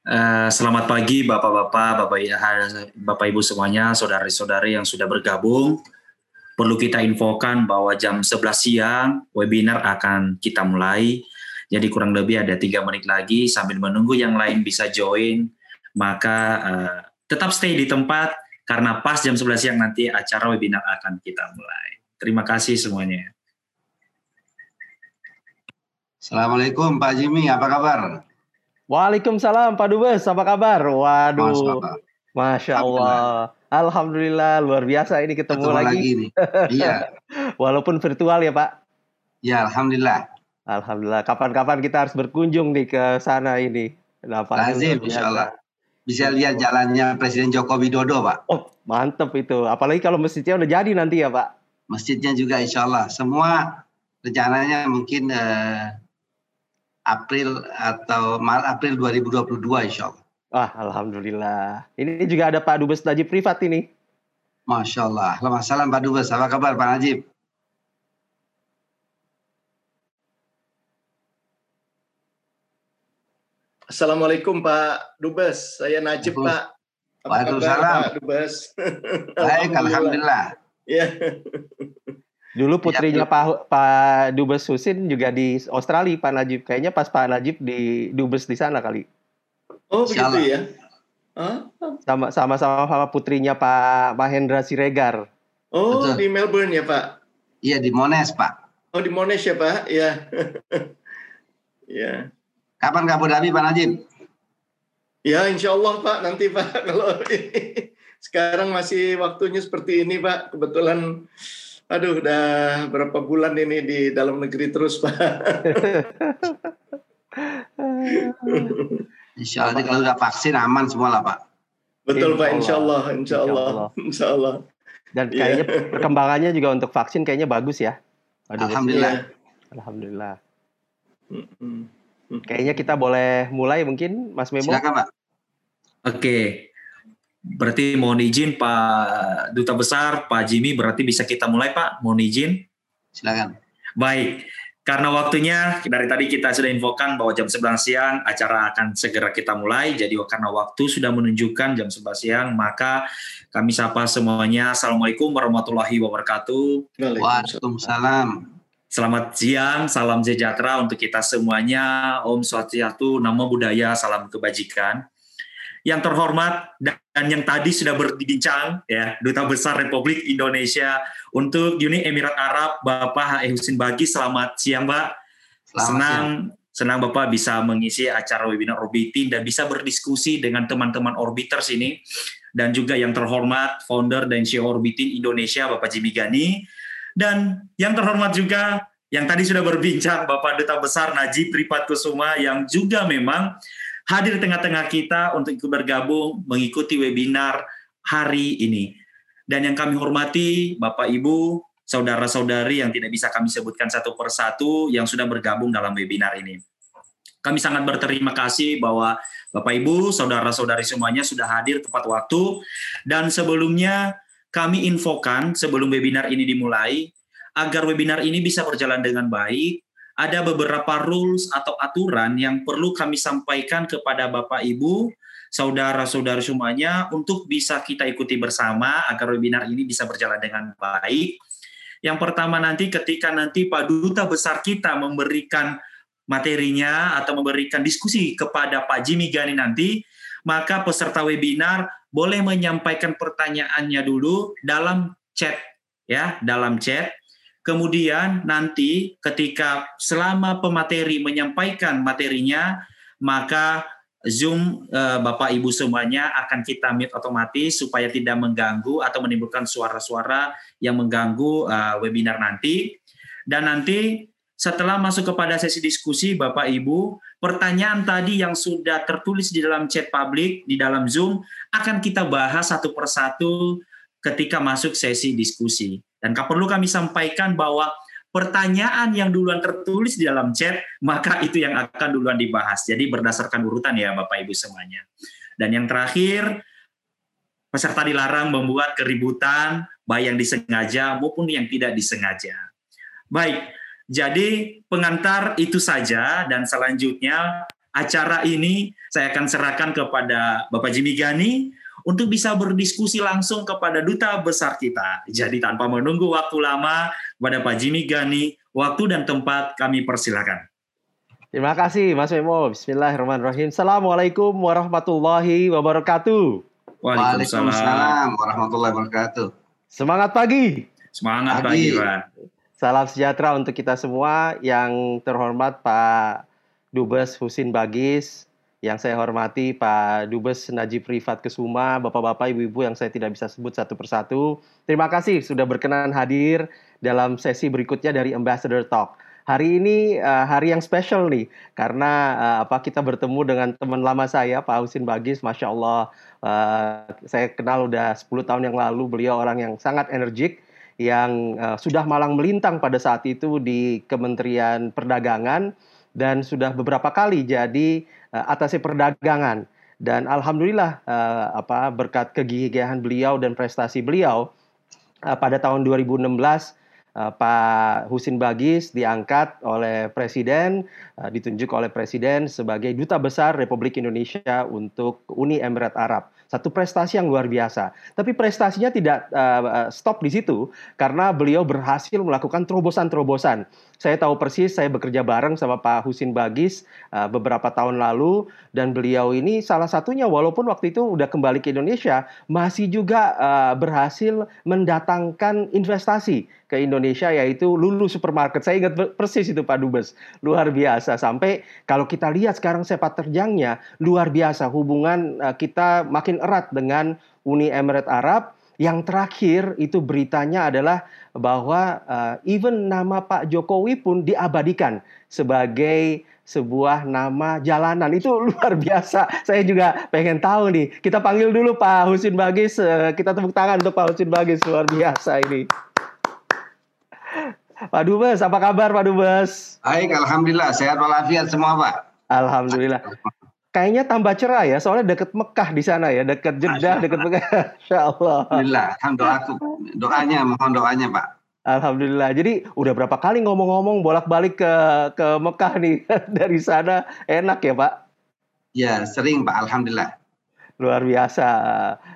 Uh, selamat pagi Bapak-bapak, Bapak, Bapak Ibu semuanya, saudari-saudari yang sudah bergabung. Perlu kita infokan bahwa jam 11 siang webinar akan kita mulai. Jadi kurang lebih ada tiga menit lagi sambil menunggu yang lain bisa join. Maka uh, tetap stay di tempat karena pas jam 11 siang nanti acara webinar akan kita mulai. Terima kasih semuanya. Assalamualaikum Pak Jimmy, apa kabar? Waalaikumsalam Pak Dubes, apa kabar? Waduh, Masya Allah. Alhamdulillah, luar biasa ini ketemu, ketemu lagi. lagi nih. Iya. Walaupun virtual ya Pak? Ya, Alhamdulillah. Alhamdulillah. Kapan-kapan kita harus berkunjung nih ke sana ini. Kenapa? Lazim, insya Allah. Bisa lihat jalannya Presiden Joko Widodo, Pak. Oh, mantep itu. Apalagi kalau masjidnya udah jadi nanti ya, Pak. Masjidnya juga insya Allah. Semua rencananya mungkin eh, April atau Maret April 2022 insya Allah. Ah, Alhamdulillah. Ini juga ada Pak Dubes Najib privat ini. Masya Allah. Selamat salam Pak Dubes. Apa kabar Pak Najib? Assalamualaikum Pak Dubes. Saya Najib Pak. Apa Waalaikumsalam. Pak Dubes? Baik, Alhamdulillah. Ya. Dulu putrinya ya, Pak Pak Dubes Husin juga di Australia Pak Najib. Kayaknya pas Pak Najib di Dubes di sana kali. Oh begitu ya? Sama sama sama putrinya Pak Mahendra Siregar. Oh Betul. di Melbourne ya Pak? Iya di Monash Pak. Oh di Monash ya Pak? Iya. Iya. Kapan ke Abu Dhabi Pak Najib? Ya insya Allah Pak nanti Pak kalau sekarang masih waktunya seperti ini Pak kebetulan Aduh, udah berapa bulan ini di dalam negeri terus, Pak. insya Allah kalau udah vaksin aman semua lah, Pak. Betul, Pak. Insya Allah. Insya Allah. Insya Allah. Dan iya. kayaknya yeah. perkembangannya juga untuk vaksin kayaknya bagus ya. Aduh, Alhamdulillah. Ya. Alhamdulillah. Kayaknya kita boleh mulai mungkin, Mas Memo. Silakan, Pak. Oke. Berarti mohon izin Pak Duta Besar, Pak Jimmy, berarti bisa kita mulai Pak? Mohon izin. Silakan. Baik, karena waktunya dari tadi kita sudah infokan bahwa jam 11 siang acara akan segera kita mulai. Jadi karena waktu sudah menunjukkan jam 11 siang, maka kami sapa semuanya. Assalamualaikum warahmatullahi wabarakatuh. Waalaikumsalam. Selamat siang, salam sejahtera untuk kita semuanya. Om Swastiastu, Namo Buddhaya, salam kebajikan yang terhormat dan yang tadi sudah berbincang ya Duta Besar Republik Indonesia untuk Uni Emirat Arab Bapak H. Husin Bagi selamat siang Pak selamat senang siang. senang Bapak bisa mengisi acara webinar orbiting dan bisa berdiskusi dengan teman-teman orbiters ini dan juga yang terhormat founder dan CEO Orbiting Indonesia Bapak Jimmy Gani dan yang terhormat juga yang tadi sudah berbincang Bapak Duta Besar Najib Pripat Kusuma yang juga memang hadir di tengah-tengah kita untuk ikut bergabung mengikuti webinar hari ini. Dan yang kami hormati Bapak Ibu, saudara-saudari yang tidak bisa kami sebutkan satu persatu yang sudah bergabung dalam webinar ini. Kami sangat berterima kasih bahwa Bapak Ibu, saudara-saudari semuanya sudah hadir tepat waktu dan sebelumnya kami infokan sebelum webinar ini dimulai agar webinar ini bisa berjalan dengan baik ada beberapa rules atau aturan yang perlu kami sampaikan kepada Bapak Ibu, saudara-saudara semuanya untuk bisa kita ikuti bersama agar webinar ini bisa berjalan dengan baik. Yang pertama nanti ketika nanti Pak Duta Besar kita memberikan materinya atau memberikan diskusi kepada Pak Jimmy Gani nanti, maka peserta webinar boleh menyampaikan pertanyaannya dulu dalam chat ya, dalam chat Kemudian nanti ketika selama pemateri menyampaikan materinya, maka Zoom eh, Bapak Ibu semuanya akan kita mute otomatis supaya tidak mengganggu atau menimbulkan suara-suara yang mengganggu eh, webinar nanti. Dan nanti setelah masuk kepada sesi diskusi Bapak Ibu, pertanyaan tadi yang sudah tertulis di dalam chat publik di dalam Zoom akan kita bahas satu persatu ketika masuk sesi diskusi. Dan perlu kami sampaikan bahwa pertanyaan yang duluan tertulis di dalam chat, maka itu yang akan duluan dibahas. Jadi berdasarkan urutan ya Bapak Ibu semuanya. Dan yang terakhir, peserta dilarang membuat keributan, baik yang disengaja maupun yang tidak disengaja. Baik, jadi pengantar itu saja dan selanjutnya acara ini saya akan serahkan kepada Bapak Jimmy Gani untuk bisa berdiskusi langsung kepada duta besar kita. Jadi tanpa menunggu waktu lama kepada Pak Jimmy Gani, waktu dan tempat kami persilakan. Terima kasih Mas Memo. Bismillahirrahmanirrahim. Assalamualaikum warahmatullahi wabarakatuh. Waalaikumsalam warahmatullahi wabarakatuh. Semangat pagi. Semangat pagi, Pak. Salam sejahtera untuk kita semua yang terhormat Pak Dubes Husin Bagis, yang saya hormati Pak Dubes Najib Rifat Kesuma, Bapak-bapak, Ibu-ibu yang saya tidak bisa sebut satu persatu. Terima kasih sudah berkenan hadir dalam sesi berikutnya dari Ambassador Talk. Hari ini uh, hari yang spesial nih karena uh, apa kita bertemu dengan teman lama saya Pak Husin Bagis, masya Allah uh, saya kenal udah 10 tahun yang lalu beliau orang yang sangat energik yang sudah malang melintang pada saat itu di Kementerian Perdagangan dan sudah beberapa kali jadi uh, atase perdagangan dan alhamdulillah uh, apa berkat kegigihan beliau dan prestasi beliau uh, pada tahun 2016 uh, Pak Husin Bagis diangkat oleh Presiden, uh, ditunjuk oleh Presiden sebagai Duta Besar Republik Indonesia untuk Uni Emirat Arab. Satu prestasi yang luar biasa. Tapi prestasinya tidak uh, stop di situ karena beliau berhasil melakukan terobosan-terobosan. Saya tahu persis saya bekerja bareng sama Pak Husin Bagis uh, beberapa tahun lalu dan beliau ini salah satunya walaupun waktu itu udah kembali ke Indonesia masih juga uh, berhasil mendatangkan investasi ke Indonesia yaitu Lulu Supermarket. Saya ingat persis itu Pak Dubes. Luar biasa sampai kalau kita lihat sekarang sepak terjangnya luar biasa hubungan uh, kita makin erat dengan Uni Emirat Arab. Yang terakhir itu beritanya adalah bahwa uh, even nama Pak Jokowi pun diabadikan sebagai sebuah nama jalanan itu luar biasa. Saya juga pengen tahu nih. Kita panggil dulu Pak Husin Bagis. Uh, kita tepuk tangan untuk Pak Husin Bagis luar biasa ini. Pak Dubes, apa kabar Pak Dubes? Baik, Alhamdulillah. Sehat walafiat semua Pak. Alhamdulillah kayaknya tambah cerah ya, soalnya deket Mekah di sana ya, deket Jeddah, deket Mekah. Insya Allah. Alhamdulillah, doaku, doanya, mohon doanya Pak. Alhamdulillah. Jadi udah berapa kali ngomong-ngomong bolak-balik ke ke Mekah nih dari sana enak ya Pak? Ya sering Pak. Alhamdulillah. Luar biasa.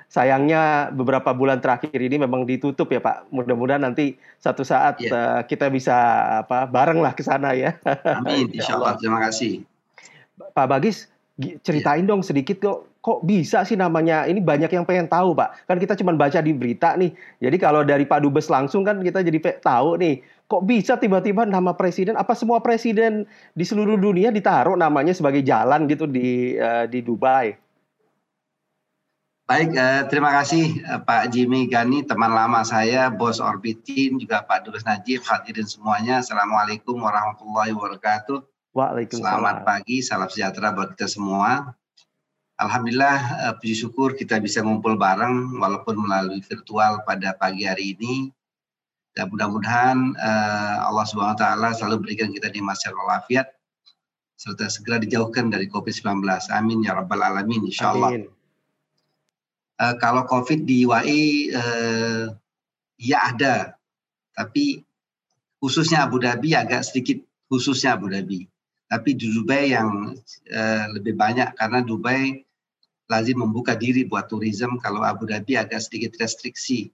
Sayangnya beberapa bulan terakhir ini memang ditutup ya Pak. Mudah-mudahan nanti satu saat ya. uh, kita bisa apa bareng lah ke sana ya. Amin. Insya Allah. Terima kasih. Pak Bagis, ceritain dong sedikit kok kok bisa sih namanya? Ini banyak yang pengen tahu pak. Kan kita cuma baca di berita nih. Jadi kalau dari Pak Dubes langsung kan kita jadi tahu nih kok bisa tiba-tiba nama presiden apa semua presiden di seluruh dunia ditaruh namanya sebagai jalan gitu di uh, di Dubai? Baik, uh, terima kasih uh, Pak Jimmy Gani, teman lama saya, Bos Orbitin, juga Pak Dubes Najib, hadirin semuanya. Assalamualaikum warahmatullahi wabarakatuh. Waalaikumsalam. Selamat pagi, salam sejahtera buat kita semua. Alhamdulillah, uh, puji syukur kita bisa ngumpul bareng walaupun melalui virtual pada pagi hari ini. Dan mudah-mudahan uh, Allah Subhanahu wa taala selalu berikan kita nikmat sehat walafiat serta segera dijauhkan dari Covid-19. Amin ya rabbal alamin insyaallah. Uh, kalau Covid di UAE uh, ya ada, tapi khususnya Abu Dhabi agak sedikit khususnya Abu Dhabi tapi di Dubai yang uh, lebih banyak karena Dubai lazim membuka diri buat turisme kalau Abu Dhabi agak sedikit restriksi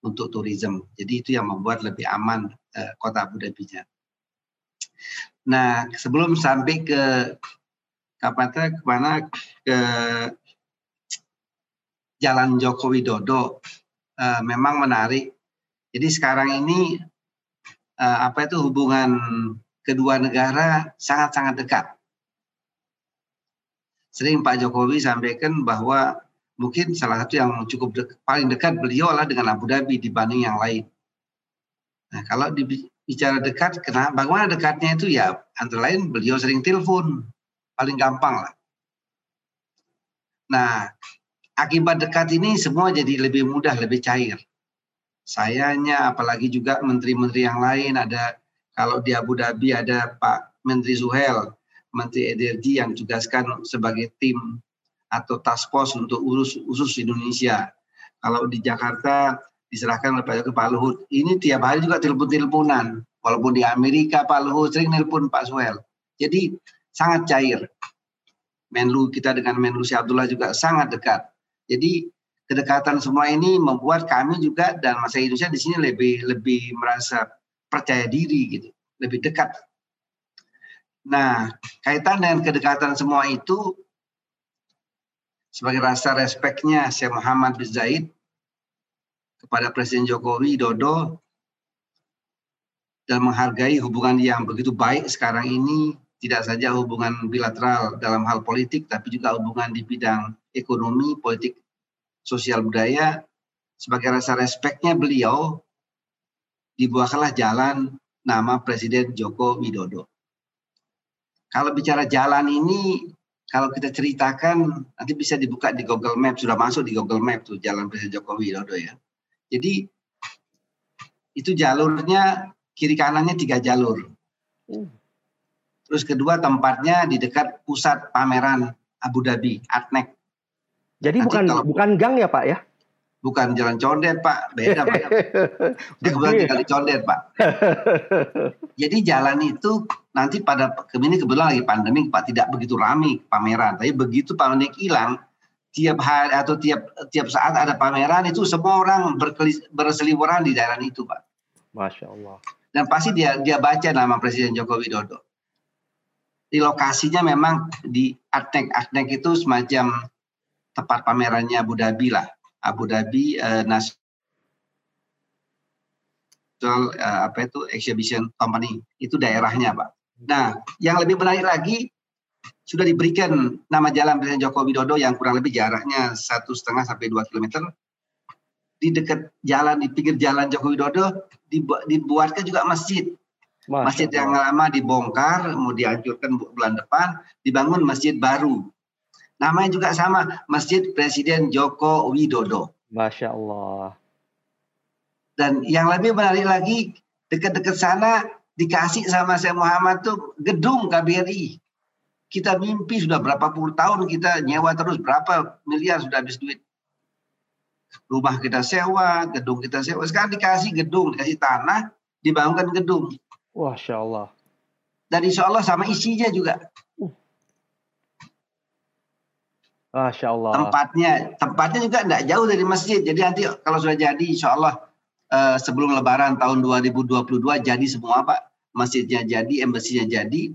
untuk turisme. Jadi itu yang membuat lebih aman uh, kota Abu Dhabi-nya. Nah, sebelum sampai ke Kapata ke mana ke Jalan Joko Widodo uh, memang menarik. Jadi sekarang ini uh, apa itu hubungan kedua negara sangat-sangat dekat. Sering Pak Jokowi sampaikan bahwa mungkin salah satu yang cukup dek, paling dekat beliau adalah dengan Abu Dhabi dibanding yang lain. Nah, kalau bicara dekat, kenapa? Bagaimana dekatnya itu ya antara lain beliau sering telepon, paling gampang lah. Nah, akibat dekat ini semua jadi lebih mudah, lebih cair. Sayanya, apalagi juga menteri-menteri yang lain ada kalau di Abu Dhabi ada Pak Menteri Zuhel, Menteri Energi yang tugaskan sebagai tim atau task force untuk urus usus Indonesia. Kalau di Jakarta diserahkan oleh Pak Luhut. Ini tiap hari juga telepon-teleponan. Walaupun di Amerika Pak Luhut sering nelpon Pak Zuhel. Jadi sangat cair. Menlu kita dengan Menlu Syekh Abdullah juga sangat dekat. Jadi kedekatan semua ini membuat kami juga dan masyarakat Indonesia di sini lebih lebih merasa percaya diri gitu, lebih dekat. Nah, kaitan dengan kedekatan semua itu sebagai rasa respeknya Syekh Muhammad bin Zaid kepada Presiden Jokowi Dodo dan menghargai hubungan yang begitu baik sekarang ini tidak saja hubungan bilateral dalam hal politik, tapi juga hubungan di bidang ekonomi, politik, sosial budaya. Sebagai rasa respeknya beliau, dibuatlah jalan nama Presiden Joko Widodo. Kalau bicara jalan ini, kalau kita ceritakan, nanti bisa dibuka di Google Map, sudah masuk di Google Map tuh jalan Presiden Joko Widodo ya. Jadi itu jalurnya kiri kanannya tiga jalur. Hmm Terus kedua tempatnya di dekat pusat pameran Abu Dhabi, Atnek. Jadi Nanti bukan kalau, bukan gang ya Pak ya? Bukan jalan condet Pak, beda Pak. Dia kebetulan tinggal di condet Pak. Jadi jalan itu nanti pada ini kebetulan lagi pandemi Pak tidak begitu ramai pameran. Tapi begitu pandemi hilang, tiap hari atau tiap tiap saat ada pameran itu semua orang berseliweran di daerah itu Pak. Masya Allah. Dan pasti dia dia baca nama Presiden Joko Widodo di lokasinya memang di Atnek. Atnek itu semacam tempat pamerannya Abu Dhabi lah. Abu Dhabi uh, National uh, apa itu Exhibition Company itu daerahnya pak. Nah yang lebih menarik lagi sudah diberikan nama jalan Presiden Joko Widodo yang kurang lebih jaraknya satu setengah sampai dua kilometer di dekat jalan di pinggir jalan Joko Widodo dibuatkan juga masjid masjid yang lama dibongkar, mau dihancurkan bulan depan, dibangun masjid baru. Namanya juga sama, Masjid Presiden Joko Widodo. Masya Allah. Dan yang lebih menarik lagi, dekat-dekat sana dikasih sama saya Muhammad tuh gedung KBRI. Kita mimpi sudah berapa puluh tahun kita nyewa terus berapa miliar sudah habis duit. Rumah kita sewa, gedung kita sewa. Sekarang dikasih gedung, dikasih tanah, dibangunkan gedung. Masya Allah. Dan insya Allah sama isinya juga. Masya Allah. Tempatnya, tempatnya juga tidak jauh dari masjid. Jadi nanti kalau sudah jadi, insya Allah eh, sebelum Lebaran tahun 2022 jadi semua Pak. Masjidnya jadi, embasinya jadi.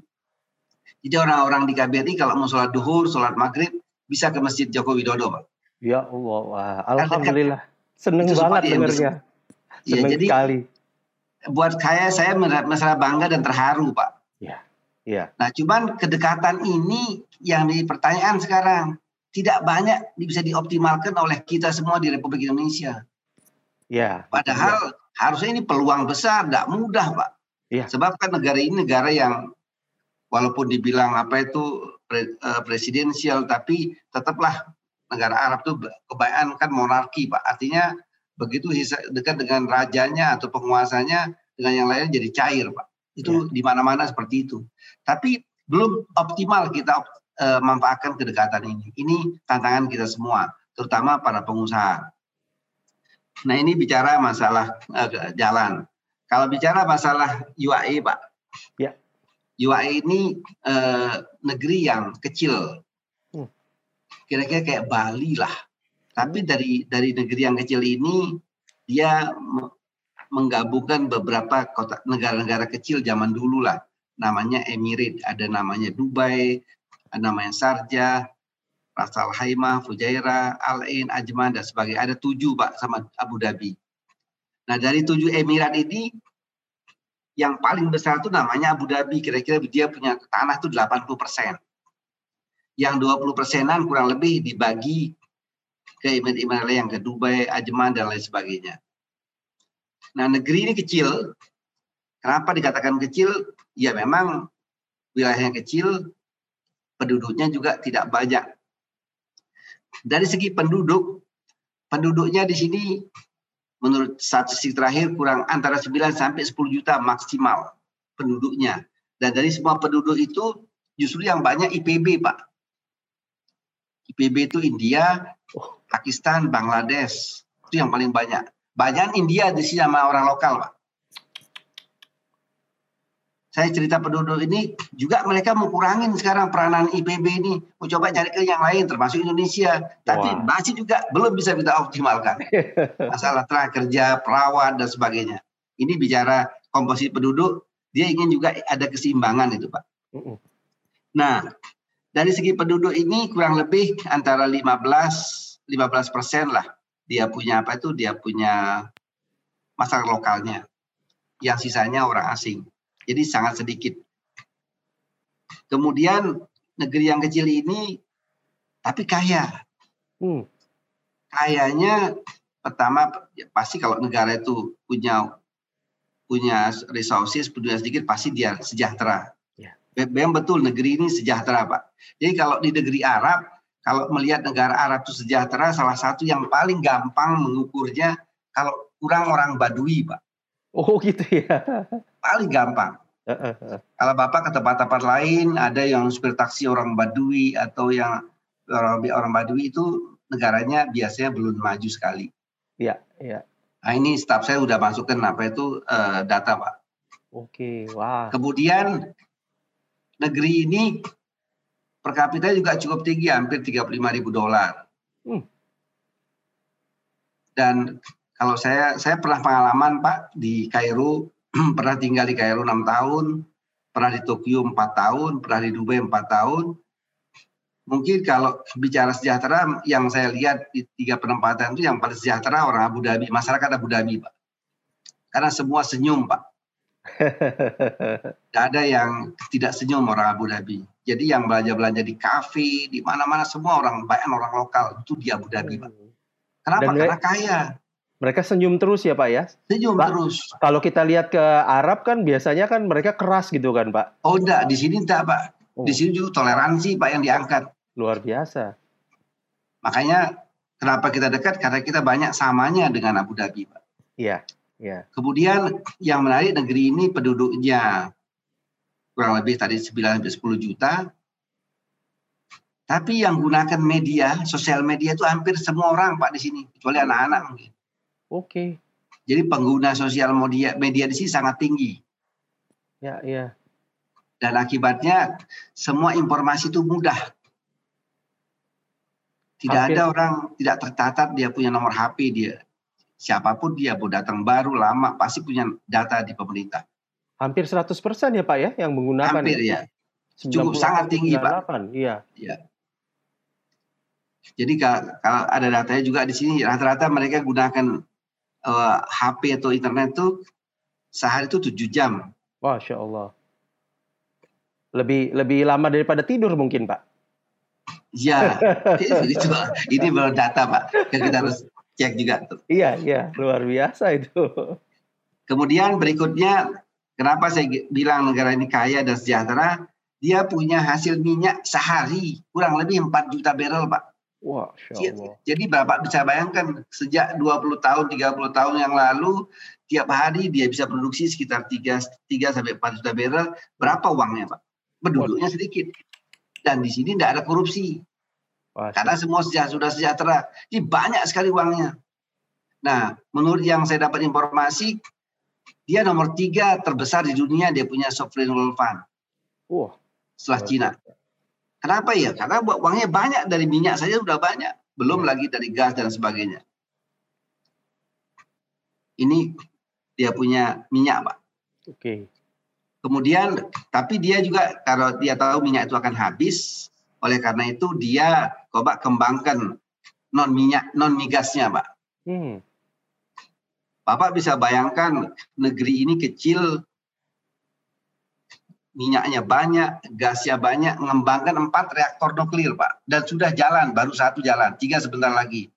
Jadi orang-orang di KBRI kalau mau sholat duhur, sholat maghrib, bisa ke Masjid Joko Widodo Pak. Ya Allah, Wah, Alhamdulillah. Seneng banget dengarnya. Ya, jadi, sekali buat saya saya merasa bangga dan terharu pak. Iya. Iya. Nah cuman kedekatan ini yang dipertanyaan sekarang tidak banyak bisa dioptimalkan oleh kita semua di Republik Indonesia. Iya. Padahal ya. harusnya ini peluang besar, tidak mudah pak. Iya. Sebab kan negara ini negara yang walaupun dibilang apa itu eh, presidensial, tapi tetaplah negara Arab itu kebanyakan kan monarki pak. Artinya begitu dekat dengan rajanya atau penguasanya dengan yang lainnya jadi cair pak itu ya. di mana-mana seperti itu tapi belum optimal kita uh, manfaatkan kedekatan ini. Ini tantangan kita semua terutama para pengusaha. Nah ini bicara masalah uh, jalan. Kalau bicara masalah UAE pak. Ya. UAE ini uh, negeri yang kecil. Hmm. kira-kira kayak Bali lah. Tapi dari dari negeri yang kecil ini dia menggabungkan beberapa kota negara-negara kecil zaman dulu lah. Namanya Emirat, ada namanya Dubai, namanya Sarja, Ras Al Khaimah, Fujairah, Al Ain, Ajman dan sebagainya. Ada tujuh pak sama Abu Dhabi. Nah dari tujuh Emirat ini yang paling besar itu namanya Abu Dhabi. Kira-kira dia punya tanah itu 80 persen. Yang 20 persenan kurang lebih dibagi ke email-email yang ke Dubai, Ajman dan lain sebagainya. Nah negeri ini kecil, kenapa dikatakan kecil? Ya memang wilayahnya kecil, penduduknya juga tidak banyak. Dari segi penduduk, penduduknya di sini menurut statistik terakhir kurang antara 9 sampai 10 juta maksimal penduduknya. Dan dari semua penduduk itu justru yang banyak IPB, Pak. IPB itu India. Pakistan, Bangladesh. Itu yang paling banyak. Banyak India di sini sama orang lokal, Pak. Saya cerita penduduk ini juga mereka mau kurangin sekarang peranan IPB ini, mau coba cari ke yang lain termasuk Indonesia, tapi wow. masih juga belum bisa kita optimalkan. Masalah tenaga kerja, perawat dan sebagainya. Ini bicara komposisi penduduk, dia ingin juga ada keseimbangan itu, Pak. Nah, dari segi penduduk ini kurang lebih antara 15 15 persen lah dia punya apa itu dia punya masyarakat lokalnya yang sisanya orang asing jadi sangat sedikit. Kemudian negeri yang kecil ini tapi kaya. Hmm. Kayanya pertama ya pasti kalau negara itu punya punya resources punya sedikit pasti dia sejahtera. Ya. Memang betul negeri ini sejahtera pak. Jadi kalau di negeri Arab kalau melihat negara Arab itu sejahtera salah satu yang paling gampang mengukurnya kalau kurang orang Badui pak. Oh gitu ya. Paling gampang. Kalau Bapak ke tempat-tempat lain ada yang supir taksi orang Badui atau yang orang, orang Badui itu negaranya biasanya belum maju sekali. Iya, iya. Nah ini staf saya udah masukkan apa itu uh, data Pak. Oke, wah. Kemudian negeri ini per kapita juga cukup tinggi, hampir 35 ribu dolar. Hmm. Dan kalau saya saya pernah pengalaman Pak di Kairo pernah tinggal di Kairo enam tahun, pernah di Tokyo empat tahun, pernah di Dubai empat tahun. Mungkin kalau bicara sejahtera, yang saya lihat di tiga penempatan itu yang paling sejahtera orang Abu Dhabi, masyarakat Abu Dhabi, Pak. Karena semua senyum, Pak. Tidak ada yang tidak senyum orang Abu Dhabi. Jadi yang belanja-belanja di kafe, di mana-mana semua orang, banyak orang lokal itu di Abu Dhabi, Pak. Kenapa? Dan Karena kaya. Mereka senyum terus ya Pak ya? Senyum Pak, terus. Kalau kita lihat ke Arab kan biasanya kan mereka keras gitu kan Pak? Oh enggak, di sini enggak Pak. Oh. Di sini juga toleransi Pak yang diangkat. Luar biasa. Makanya kenapa kita dekat? Karena kita banyak samanya dengan Abu Dhabi Pak. Iya. Iya. Kemudian yang menarik negeri ini penduduknya kurang lebih tadi 9 10 juta. Tapi yang gunakan media, sosial media itu hampir semua orang Pak di sini, kecuali anak-anak mungkin. Oke. Jadi pengguna sosial media media di sini sangat tinggi. Ya, ya. Dan akibatnya semua informasi itu mudah. Tidak Hampir. ada orang tidak tercatat dia punya nomor HP dia. Siapa pun dia mau datang baru lama pasti punya data di pemerintah. Hampir 100% ya Pak ya yang menggunakan. Hampir ya. Cukup sangat tinggi Pak. Iya. Iya. Jadi kalau ada datanya juga di sini rata-rata mereka gunakan uh, eh, HP atau internet tuh sehari itu tujuh jam. Masya Allah. Lebih lebih lama daripada tidur mungkin Pak. Ya, itu ini baru data Pak. Kan kita harus cek juga tuh. Iya, iya, luar biasa itu. Kemudian berikutnya, kenapa saya bilang negara ini kaya dan sejahtera? Dia punya hasil minyak sehari kurang lebih 4 juta barrel, Pak. Wah, Allah. Jadi Bapak bisa bayangkan sejak 20 tahun, 30 tahun yang lalu tiap hari dia bisa produksi sekitar 3, 3 sampai 4 juta barrel. Berapa uangnya, Pak? Penduduknya sedikit. Dan di sini tidak ada korupsi. Wah, Karena semua sudah sejahtera. Jadi banyak sekali uangnya. Nah, menurut yang saya dapat informasi, dia nomor tiga terbesar di dunia, dia punya sovereign wealth fund. Wah. Setelah Cina. Kenapa ya? Karena uangnya banyak dari minyak saja sudah banyak, belum hmm. lagi dari gas dan sebagainya. Ini dia punya minyak, Pak. Oke. Okay. Kemudian, tapi dia juga kalau dia tahu minyak itu akan habis, oleh karena itu dia coba kembangkan non minyak, non migasnya, Pak. Hmm. Bapak bisa bayangkan negeri ini kecil minyaknya banyak, gasnya banyak, mengembangkan empat reaktor nuklir, Pak. Dan sudah jalan, baru satu jalan, tiga sebentar lagi.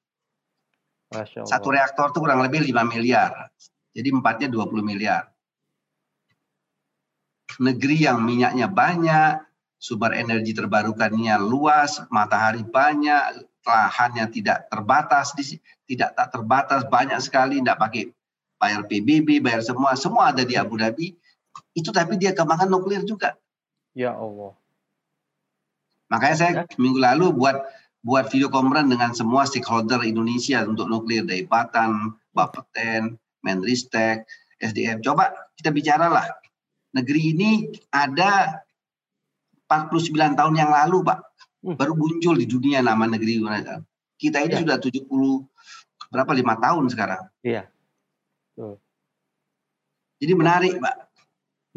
Satu reaktor itu kurang lebih 5 miliar. Jadi empatnya 20 miliar. Negeri yang minyaknya banyak, sumber energi terbarukannya luas, matahari banyak, lahannya tidak terbatas, tidak tak terbatas, banyak sekali, tidak pakai bayar PBB, bayar semua, semua ada di Abu Dhabi itu tapi dia kembangkan nuklir juga. Ya Allah. Makanya saya ya. minggu lalu buat buat video conference dengan semua stakeholder Indonesia untuk nuklir dari Batan, Bapeten, Menristek, SDM. Coba kita bicaralah negeri ini ada 49 tahun yang lalu, Pak. Hmm. Baru muncul di dunia nama negeri Kita ini ya. sudah 70 berapa lima tahun sekarang. Iya. Jadi menarik, Pak.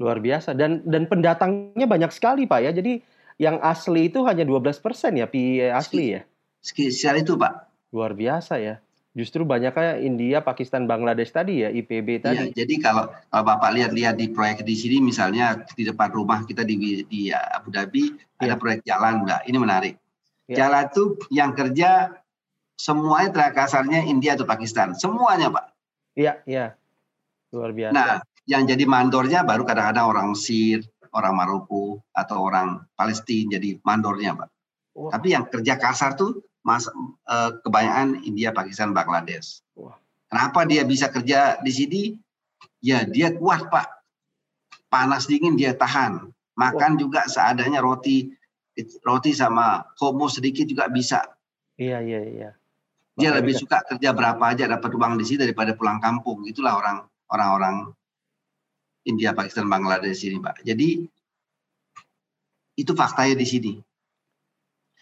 Luar biasa dan dan pendatangnya banyak sekali, Pak ya. Jadi yang asli itu hanya 12% ya, PIE asli ya. Sekitar itu, Pak. Luar biasa ya. Justru banyaknya India, Pakistan, Bangladesh tadi ya, IPB tadi. Iya, jadi kalau, kalau Bapak lihat-lihat di proyek di sini misalnya di depan rumah kita di di Abu Dhabi ya. ada proyek jalan, Mbak. Ini menarik. Ya. Jalan itu yang kerja semuanya tenaga kasarnya India atau Pakistan, semuanya, Pak. Iya, iya. Luar biasa. Nah, yang jadi mandornya baru kadang-kadang orang Mesir, orang Maroko atau orang Palestina jadi mandornya, Pak. Oh. Tapi yang kerja kasar tuh mas uh, kebanyakan India, Pakistan, Bangladesh. Wah. Kenapa dia bisa kerja di sini? Ya dia kuat pak. Panas dingin dia tahan. Makan Wah. juga seadanya roti roti sama homo sedikit juga bisa. Iya iya iya. Dia lebih suka kerja berapa aja dapat uang di sini daripada pulang kampung. Itulah orang orang-orang India, Pakistan, Bangladesh ini pak. Jadi itu faktanya di sini.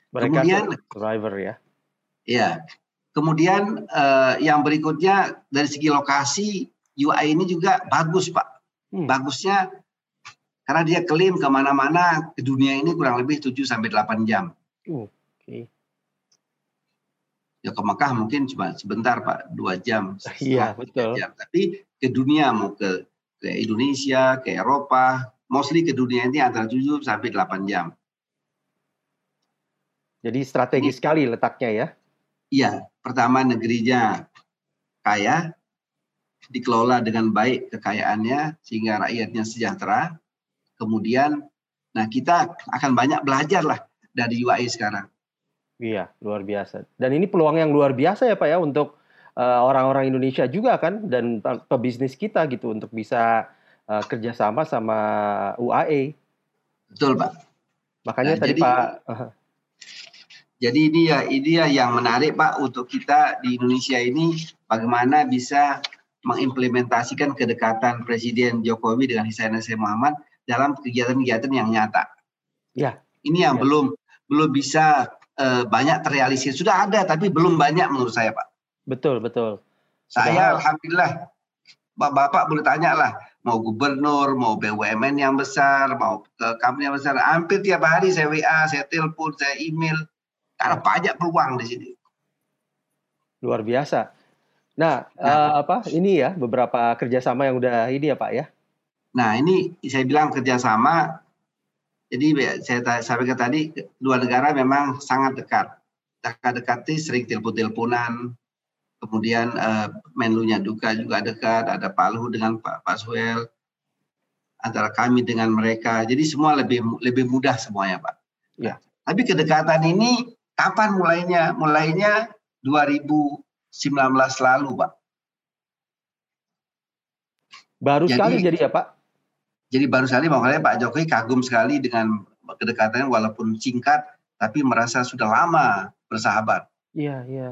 Mereka Kemudian driver ya. Ya. Kemudian uh, yang berikutnya dari segi lokasi UI ini juga bagus Pak. Hmm. Bagusnya karena dia klaim ke mana-mana ke dunia ini kurang lebih 7 sampai 8 jam. Oke. Okay. Ya ke Mekah mungkin cuma sebentar Pak, dua jam. Iya betul. Jam. Tapi ke dunia mau ke ke Indonesia, ke Eropa, mostly ke dunia ini antara 7 sampai 8 jam. Jadi strategis sekali letaknya ya. Iya, pertama negerinya kaya, dikelola dengan baik kekayaannya sehingga rakyatnya sejahtera. Kemudian, nah kita akan banyak belajar lah dari UAE sekarang. Iya, luar biasa. Dan ini peluang yang luar biasa ya Pak ya untuk orang-orang Indonesia juga kan dan pebisnis kita gitu untuk bisa uh, kerjasama sama UAE. Betul Pak. Makanya nah, tadi jadi, Pak. Jadi ini ya ini ya yang menarik Pak untuk kita di Indonesia ini bagaimana bisa mengimplementasikan kedekatan Presiden Jokowi dengan His Muhammad dalam kegiatan-kegiatan yang nyata. Ya. Ini yang ya. belum belum bisa uh, banyak terrealisir. Sudah ada tapi belum banyak menurut saya Pak. Betul betul. Sudah saya alhamdulillah Bapak boleh tanya lah mau gubernur, mau BUMN yang besar, mau ke company yang besar, hampir tiap hari saya WA, saya telepon, saya email, karena banyak peluang di sini. Luar biasa. Nah, nah uh, apa ini ya beberapa kerjasama yang udah ini ya Pak ya? Nah ini saya bilang kerjasama. Jadi saya sampaikan tadi dua negara memang sangat dekat. Dekat-dekat sering telepon-teleponan. Kemudian uh, Menlunya juga juga dekat. Ada Pak Luhut dengan Pak Pak Suel. Antara kami dengan mereka. Jadi semua lebih lebih mudah semuanya Pak. Ya. Tapi kedekatan ini Kapan mulainya? Mulainya 2019 lalu, Pak. Baru jadi, sekali jadi ya, Pak? Jadi baru sekali makanya Pak Jokowi kagum sekali dengan kedekatan walaupun singkat, tapi merasa sudah lama bersahabat. Iya, iya.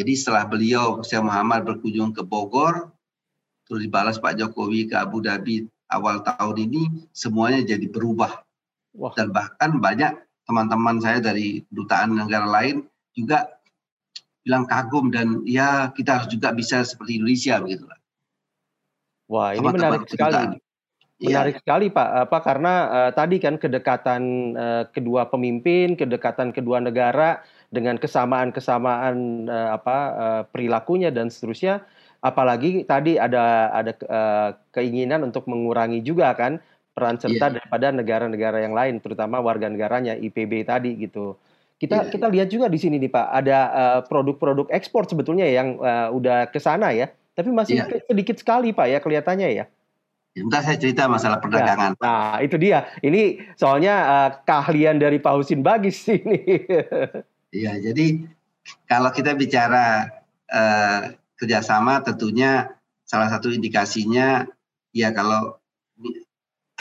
Jadi setelah beliau, Syekh Muhammad berkunjung ke Bogor, terus dibalas Pak Jokowi ke Abu Dhabi awal tahun ini, semuanya jadi berubah. Wah. Dan bahkan banyak teman-teman saya dari dutaan negara lain juga bilang kagum dan ya kita harus juga bisa seperti Indonesia begitu lah. Wah ini menarik sekali. Iya. Menarik ya. sekali Pak, apa karena uh, tadi kan kedekatan uh, kedua pemimpin, kedekatan kedua negara dengan kesamaan-kesamaan uh, apa uh, perilakunya dan seterusnya, apalagi tadi ada ada uh, keinginan untuk mengurangi juga kan peran serta yeah. daripada negara-negara yang lain, terutama warga negaranya IPB tadi gitu. Kita yeah, kita yeah. lihat juga di sini nih Pak, ada uh, produk-produk ekspor sebetulnya yang uh, udah ke sana ya, tapi masih yeah. sedikit sekali Pak ya kelihatannya ya. Entah saya cerita masalah perdagangan. Ya, nah, itu dia. Ini soalnya uh, keahlian dari Pak Husin Bagis ini. Iya, jadi kalau kita bicara uh, kerjasama, tentunya salah satu indikasinya ya kalau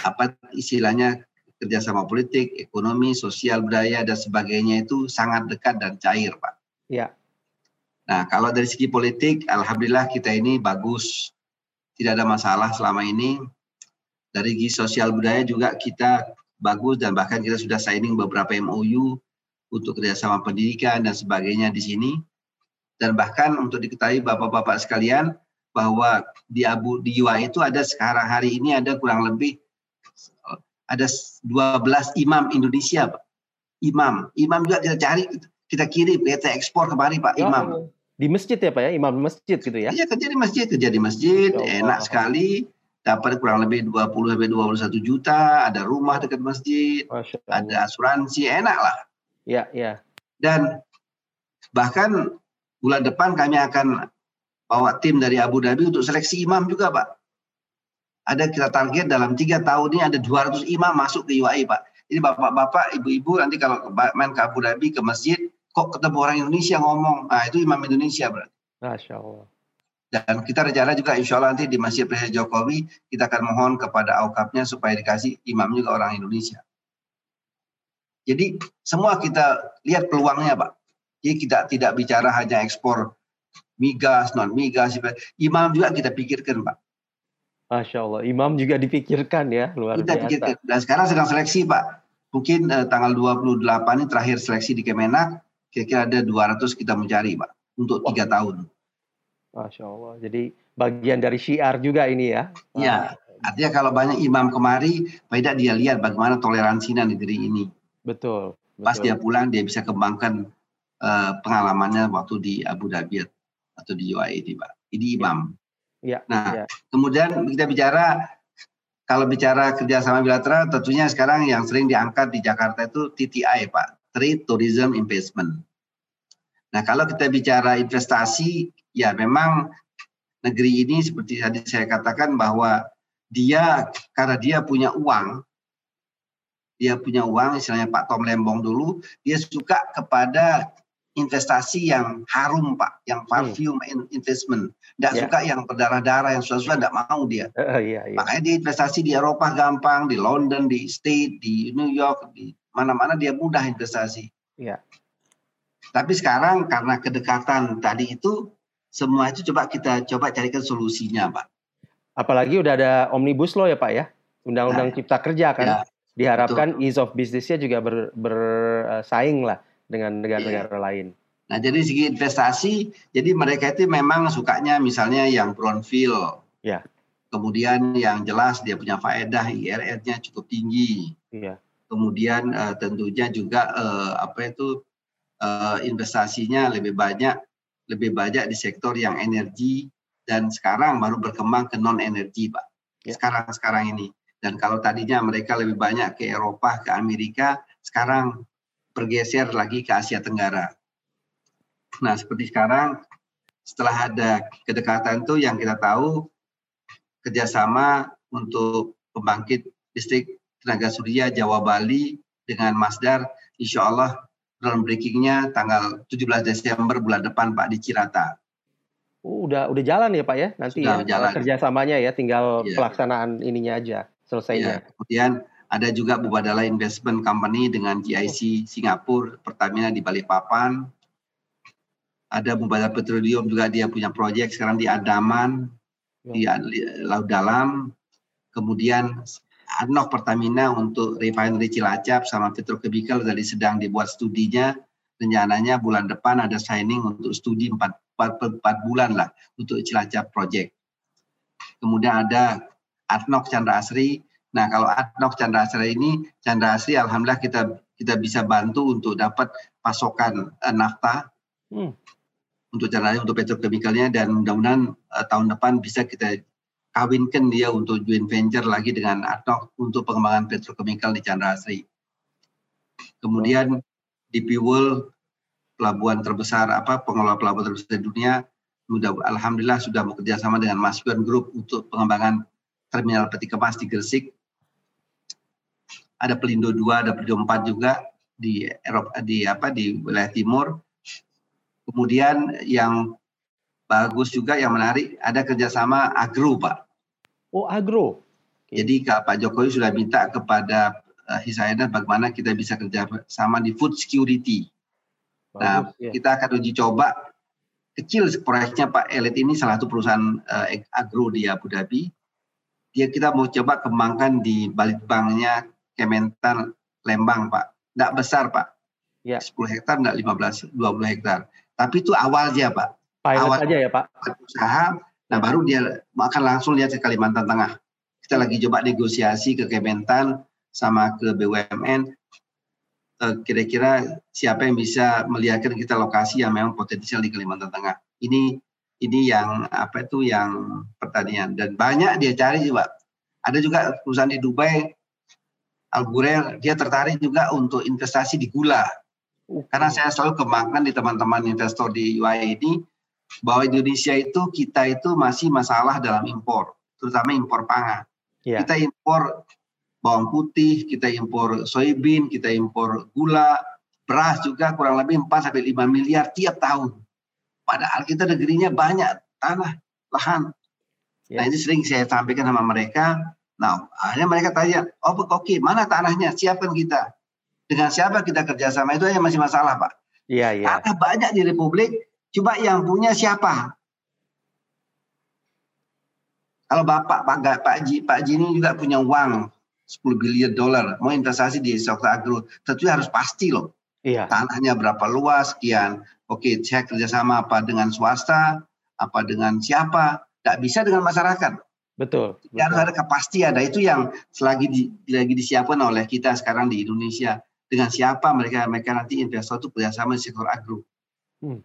apa istilahnya kerjasama politik, ekonomi, sosial, budaya dan sebagainya itu sangat dekat dan cair, Pak. Ya. Nah, kalau dari segi politik, alhamdulillah kita ini bagus, tidak ada masalah selama ini. Dari segi sosial budaya juga kita bagus dan bahkan kita sudah signing beberapa MOU untuk kerjasama pendidikan dan sebagainya di sini. Dan bahkan untuk diketahui bapak-bapak sekalian bahwa di Abu di UI itu ada sekarang hari ini ada kurang lebih ada 12 imam Indonesia, Pak. Imam, imam juga kita cari, kita kirim, kita ekspor kemari Pak Imam. Di masjid ya Pak ya, imam masjid gitu ya? Iya kerja di masjid, kerja di masjid, ya enak sekali. Dapat kurang lebih 20 sampai 21 juta, ada rumah dekat masjid, ada asuransi, enak lah. Iya, iya. Dan bahkan bulan depan kami akan bawa tim dari Abu Dhabi untuk seleksi imam juga Pak. Ada kita target dalam tiga tahun ini ada 200 imam masuk ke UAE Pak. Jadi bapak-bapak, ibu-ibu nanti kalau main ke Abu Dhabi ke masjid, kok ketemu orang Indonesia ngomong, nah itu imam Indonesia berarti. Masya Allah. Dan kita rencana juga insya Allah nanti di Masjid Presiden Jokowi kita akan mohon kepada aukapnya supaya dikasih imam juga orang Indonesia. Jadi semua kita lihat peluangnya Pak. Jadi kita tidak bicara hanya ekspor migas, non migas, imam juga kita pikirkan Pak. Masya Allah, imam juga dipikirkan ya, luar kita biasa. Pikirkan. Dan sekarang sedang seleksi Pak. Mungkin eh, tanggal 28 ini terakhir seleksi di Kemenak, kira-kira ada 200 kita mencari Pak untuk tiga tahun. Masya Allah. Jadi bagian dari syiar juga ini ya. Iya. Artinya kalau banyak imam kemari, tidak dia lihat bagaimana toleransinya negeri ini. Betul. Pas dia pulang dia bisa kembangkan uh, pengalamannya waktu di Abu Dhabi atau di UAE ini, Pak. Ini imam. Ya. Nah, ya. kemudian kita bicara kalau bicara kerjasama bilateral, tentunya sekarang yang sering diangkat di Jakarta itu TTI, Pak. Trade Tourism Investment. Nah, kalau kita bicara investasi, ya memang negeri ini seperti tadi saya katakan bahwa dia karena dia punya uang, dia punya uang, istilahnya Pak Tom Lembong dulu, dia suka kepada investasi yang harum Pak, yang perfume hmm. investment. Tidak yeah. suka yang berdarah-darah, yang susah-susah tidak mau dia. Uh, yeah, yeah. Makanya dia investasi di Eropa gampang, di London, di State, di New York, di mana-mana dia mudah investasi. Yeah. Tapi sekarang karena kedekatan tadi itu, semua itu coba kita coba carikan solusinya, Pak. Apalagi udah ada omnibus law ya, Pak ya, Undang-Undang nah, Cipta Kerja kan. Ya, Diharapkan betul. ease of business-nya juga bersaing ber, lah dengan negara-negara ya. lain. Nah, jadi segi investasi, jadi mereka itu memang sukanya misalnya yang brownfield. Ya. Kemudian yang jelas dia punya faedah IRR-nya cukup tinggi. Iya. Kemudian uh, tentunya juga uh, apa itu uh, investasinya lebih banyak lebih banyak di sektor yang energi dan sekarang baru berkembang ke non energi pak ya. sekarang sekarang ini dan kalau tadinya mereka lebih banyak ke Eropa ke Amerika sekarang bergeser lagi ke Asia Tenggara nah seperti sekarang setelah ada kedekatan itu yang kita tahu kerjasama untuk pembangkit listrik tenaga surya Jawa Bali dengan Masdar insya Allah groundbreakingnya tanggal 17 Desember bulan depan Pak di Cirata. Oh, udah udah jalan ya Pak ya nanti Sudah ya jalan. kerjasamanya ya tinggal ya. pelaksanaan ininya aja selesainya. Ya. Kemudian ada juga Bubadala Investment Company dengan GIC Singapura, Pertamina di Balikpapan. Ada Bubadala Petroleum juga dia punya proyek sekarang di Andaman, ya. di Laut Dalam. Kemudian ADNOC Pertamina untuk refinery Cilacap sama petrochemical dari sedang dibuat studinya. Rencananya bulan depan ada signing untuk studi 4, 4, 4 bulan lah untuk Cilacap Project. Kemudian ada ADNOC Chandra Asri. Nah kalau ADNOC Chandra Asri ini, Chandra Asri Alhamdulillah kita kita bisa bantu untuk dapat pasokan uh, nafta hmm. untuk Chandra Asri, untuk petrochemicalnya dan mudah-mudahan uh, tahun depan bisa kita kawinkan dia untuk joint venture lagi dengan ADNOC untuk pengembangan petrochemical di Chandra Asri. Kemudian DP World pelabuhan terbesar apa pengelola pelabuhan terbesar di dunia sudah alhamdulillah sudah bekerja sama dengan Mas Group untuk pengembangan terminal peti kemas di Gresik. Ada Pelindo 2, ada Pelindo 4 juga di Eropa di apa di wilayah timur. Kemudian yang bagus juga yang menarik ada kerjasama agro pak. Oh agro. Jadi Pak Jokowi sudah minta kepada uh, bagaimana kita bisa kerjasama di food security. Nah, bagus, nah ya. kita akan uji coba kecil proyeknya Pak Elit ini salah satu perusahaan uh, agro di Abu Dhabi. Dia kita mau coba kembangkan di Balitbangnya Kementan Lembang Pak. Tidak besar Pak. Ya. 10 hektar, tidak 15, 20 hektar. Tapi itu awalnya Pak. Pilot awal aja ya Pak. Usaha, nah baru dia akan langsung lihat ke Kalimantan Tengah. Kita lagi coba negosiasi ke Kementan sama ke BUMN eh, kira-kira siapa yang bisa melihatkan kita lokasi yang memang potensial di Kalimantan Tengah. Ini ini yang apa itu yang pertanian dan banyak dia cari juga. Ada juga perusahaan di Dubai Al dia tertarik juga untuk investasi di gula. Karena saya selalu kembangkan di teman-teman investor di UI ini bahwa Indonesia itu kita itu masih masalah dalam impor, terutama impor pangan. Yeah. Kita impor bawang putih, kita impor soybean, kita impor gula, beras juga kurang lebih 4 sampai 5 miliar tiap tahun. Padahal kita negerinya banyak tanah, lahan. Ya. Nah ini sering saya sampaikan sama mereka. Nah akhirnya mereka tanya, oh oke mana tanahnya? Siapkan kita. Dengan siapa kita kerjasama itu aja masih masalah Pak. Iya, iya. Tanah banyak di Republik, coba yang punya siapa? Kalau Bapak Pak Pak Ji Pak Ji ini juga punya uang 10 biliar dolar mau investasi di sektor agro, tentu harus pasti loh. Iya. Tanahnya berapa luas, sekian Oke, saya kerjasama apa dengan swasta, apa dengan siapa, tidak bisa dengan masyarakat. Betul. Ya, harus ada kepastian. Ada itu yang selagi di, lagi disiapkan oleh kita sekarang di Indonesia. Dengan siapa mereka mereka nanti investor itu kerjasama di sektor agro. Hmm.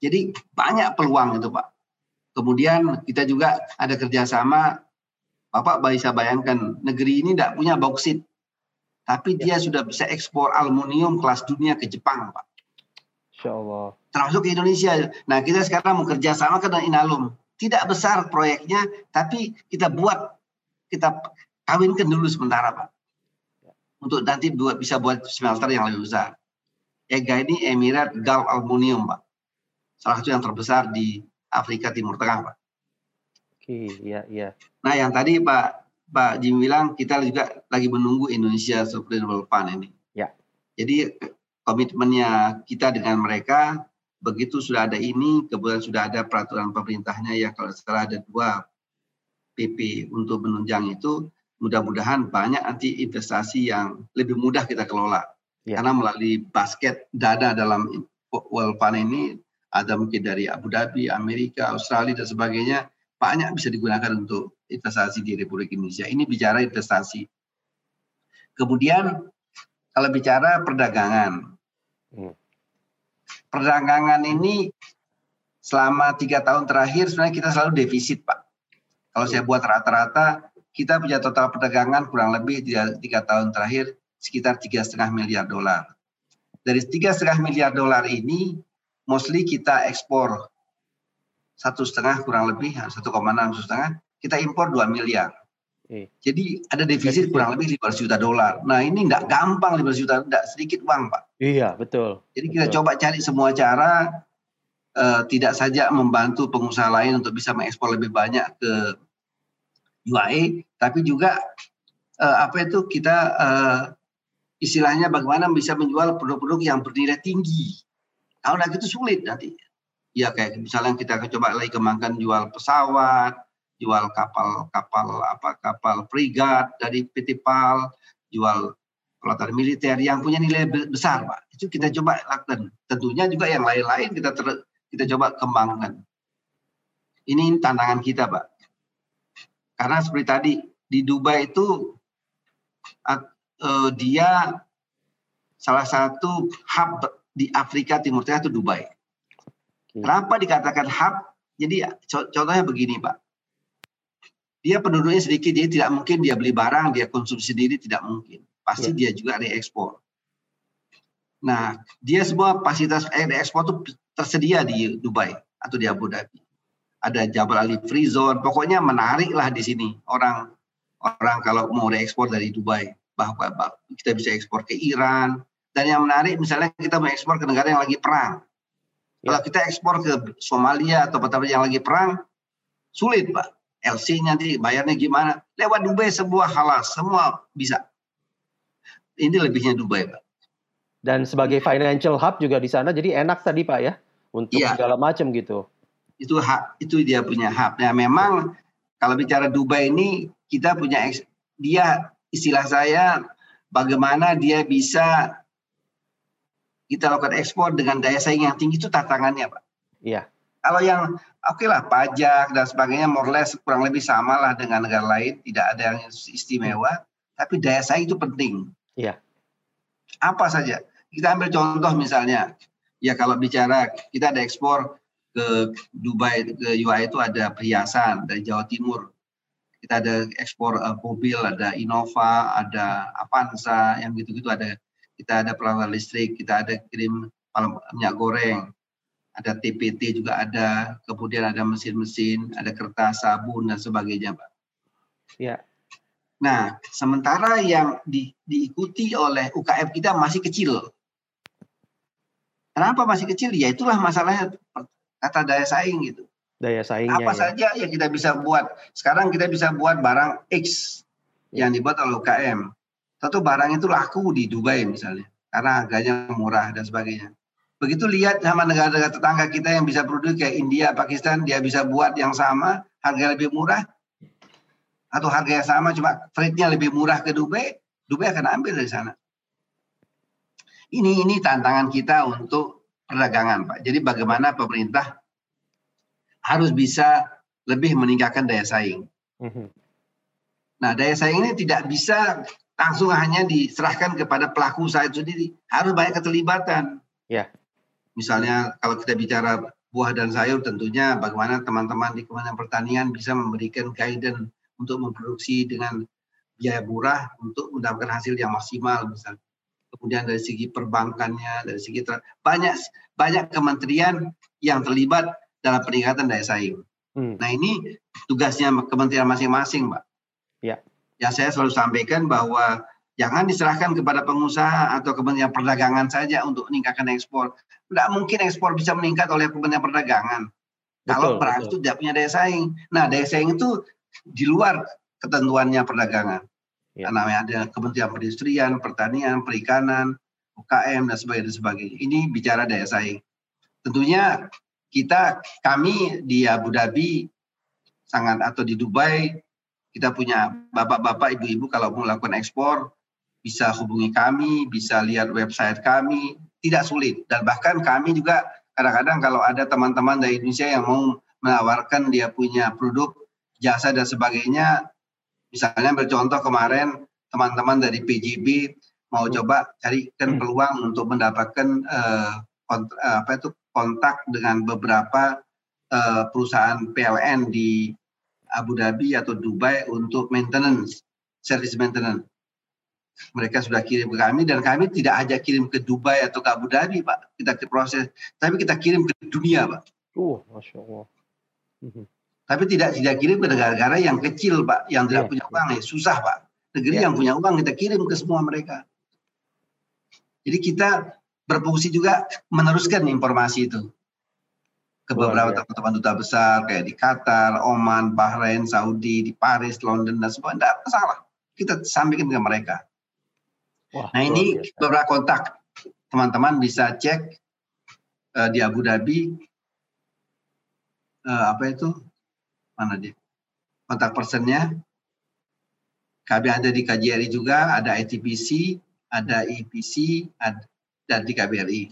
Jadi banyak peluang itu Pak. Kemudian kita juga ada kerjasama, Bapak bisa bayangkan negeri ini tidak punya bauksit, tapi ya. dia sudah bisa ekspor aluminium kelas dunia ke Jepang Pak. Insya Allah. Termasuk ke Indonesia. Nah kita sekarang mau kerja sama dengan Inalum. Tidak besar proyeknya, tapi kita buat, kita kawinkan dulu sementara Pak. Untuk nanti buat, bisa buat smelter yang lebih besar. EGA ini Emirat Gulf Aluminium Pak. Salah satu yang terbesar di Afrika Timur Tengah Pak. Oke, iya, iya. Nah yang tadi Pak Pak Jim bilang kita juga lagi menunggu Indonesia Sustainable Fund ini. Ya. Jadi komitmennya kita dengan mereka begitu sudah ada ini kemudian sudah ada peraturan pemerintahnya ya kalau setelah ada dua PP untuk menunjang itu mudah-mudahan banyak nanti investasi yang lebih mudah kita kelola ya. karena melalui basket dana dalam World Fund ini ada mungkin dari Abu Dhabi, Amerika, Australia dan sebagainya banyak bisa digunakan untuk investasi di Republik Indonesia. Ini bicara investasi. Kemudian kalau bicara perdagangan. Perdagangan ini selama tiga tahun terakhir sebenarnya kita selalu defisit Pak. Kalau saya buat rata-rata kita punya total perdagangan kurang lebih tiga tahun terakhir sekitar tiga setengah miliar dolar. Dari tiga setengah miliar dolar ini, mostly kita ekspor satu setengah kurang lebih satu koma enam setengah, kita impor dua miliar. Jadi ada defisit kurang lebih 500 juta dolar. Nah ini nggak gampang 500 juta, nggak sedikit uang Pak. Iya betul. Jadi kita betul. coba cari semua cara, uh, tidak saja membantu pengusaha lain untuk bisa mengekspor lebih banyak ke UAE, tapi juga uh, apa itu kita uh, istilahnya bagaimana bisa menjual produk-produk yang bernilai tinggi. Kalau nggak gitu sulit nanti. Ya kayak misalnya kita coba lagi kembangkan jual pesawat, jual kapal-kapal apa kapal frigat dari PT PAL, jual pelataran militer yang punya nilai besar, Pak. Itu kita coba lakukan. Tentunya juga yang lain-lain kita ter, kita coba kembangkan. Ini tantangan kita, Pak. Karena seperti tadi di Dubai itu uh, dia salah satu hub di Afrika Timur Tengah itu Dubai. Kenapa dikatakan hub? Jadi contohnya begini, Pak dia penduduknya sedikit, dia tidak mungkin dia beli barang, dia konsumsi sendiri tidak mungkin. Pasti ya. dia juga reekspor. Nah, dia semua fasilitas ekspor itu tersedia di Dubai atau di Abu Dhabi. Ada Jabal Ali Free Zone, pokoknya menarik lah di sini orang orang kalau mau reekspor dari Dubai bahwa kita bisa ekspor ke Iran dan yang menarik misalnya kita mau ekspor ke negara yang lagi perang. Ya. Kalau kita ekspor ke Somalia atau tempat yang lagi perang sulit pak LC nanti bayarnya gimana? Lewat Dubai sebuah halal, semua bisa. Ini lebihnya Dubai, Pak. Dan sebagai financial hub juga di sana, jadi enak tadi Pak ya, untuk ya. segala macam gitu. Itu hak, itu dia punya hub. Nah memang kalau bicara Dubai ini kita punya dia istilah saya bagaimana dia bisa kita lakukan ekspor dengan daya saing yang tinggi itu tantangannya, Pak. Iya. Kalau yang oke okay lah pajak dan sebagainya more less kurang lebih sama lah dengan negara lain, tidak ada yang istimewa, tapi daya saing itu penting. Iya. Apa saja? Kita ambil contoh misalnya, ya kalau bicara kita ada ekspor ke Dubai ke UAE itu ada perhiasan dari Jawa Timur. Kita ada ekspor uh, mobil, ada Innova, ada Avanza, yang gitu-gitu ada kita ada peralatan listrik, kita ada kirim minyak goreng, ada TPT juga ada, kemudian ada mesin-mesin, ada kertas, sabun dan sebagainya, Pak. Ya. Nah, sementara yang di, diikuti oleh UKM kita masih kecil. Kenapa masih kecil? Ya itulah masalahnya kata daya saing gitu. Daya saingnya. Apa ya. saja yang kita bisa buat. Sekarang kita bisa buat barang X yang dibuat oleh UKM. Satu barang itu laku di Dubai misalnya, karena harganya murah dan sebagainya. Begitu lihat sama negara-negara tetangga kita yang bisa produksi kayak India, Pakistan, dia bisa buat yang sama, harga lebih murah, atau harga yang sama cuma freight-nya lebih murah ke Dubai, Dubai akan ambil dari sana. Ini ini tantangan kita untuk perdagangan, Pak. Jadi bagaimana pemerintah harus bisa lebih meningkatkan daya saing. Mhm. Nah, daya saing ini tidak bisa langsung hanya diserahkan kepada pelaku usaha itu sendiri. Harus banyak keterlibatan. Ya. Misalnya kalau kita bicara buah dan sayur tentunya bagaimana teman-teman di Kementerian Pertanian bisa memberikan guidance untuk memproduksi dengan biaya murah untuk mendapatkan hasil yang maksimal misalnya. Kemudian dari segi perbankannya, dari segi banyak banyak kementerian yang terlibat dalam peningkatan daya saing. Hmm. Nah ini tugasnya kementerian masing-masing, Mbak. Ya yang saya selalu sampaikan bahwa jangan diserahkan kepada pengusaha atau Kementerian Perdagangan saja untuk meningkatkan ekspor. Tidak mungkin ekspor bisa meningkat oleh Kementerian Perdagangan. Betul, kalau perang itu tidak punya daya saing. Nah, daya saing itu di luar ketentuannya perdagangan. Ya. Namanya ada Kementerian Perindustrian, Pertanian, Perikanan, UKM dan sebagainya, dan sebagainya. Ini bicara daya saing. Tentunya kita kami di Abu Dhabi sangat atau di Dubai kita punya bapak-bapak, ibu-ibu kalau mau melakukan ekspor bisa hubungi kami, bisa lihat website kami, tidak sulit. Dan bahkan kami juga kadang-kadang kalau ada teman-teman dari Indonesia yang mau menawarkan dia punya produk, jasa dan sebagainya, misalnya bercontoh kemarin teman-teman dari PJB mau hmm. coba carikan hmm. peluang untuk mendapatkan uh, kont apa itu kontak dengan beberapa uh, perusahaan PLN di Abu Dhabi atau Dubai untuk maintenance, service maintenance. Mereka sudah kirim ke kami dan kami tidak aja kirim ke Dubai atau ke Abu Dhabi, Pak. Kita proses, tapi kita kirim ke dunia, Pak. Oh, masya Allah. Mhm. Tapi tidak tidak kirim ke negara-negara yang kecil, Pak, yang tidak yeah. punya uang, ya susah, Pak. Negeri yeah. yang punya uang kita kirim ke semua mereka. Jadi kita berfungsi juga meneruskan informasi itu ke beberapa teman-teman duta besar kayak di Qatar, Oman, Bahrain, Saudi, di Paris, London dan semua tidak masalah. Kita sampaikan ke mereka. Wah, nah ini biasa. beberapa kontak teman-teman bisa cek uh, di Abu Dhabi uh, apa itu mana dia kontak personnya. Kami ada di KJRI juga, ada ITPC, ada EPC, ada dan di KBRI.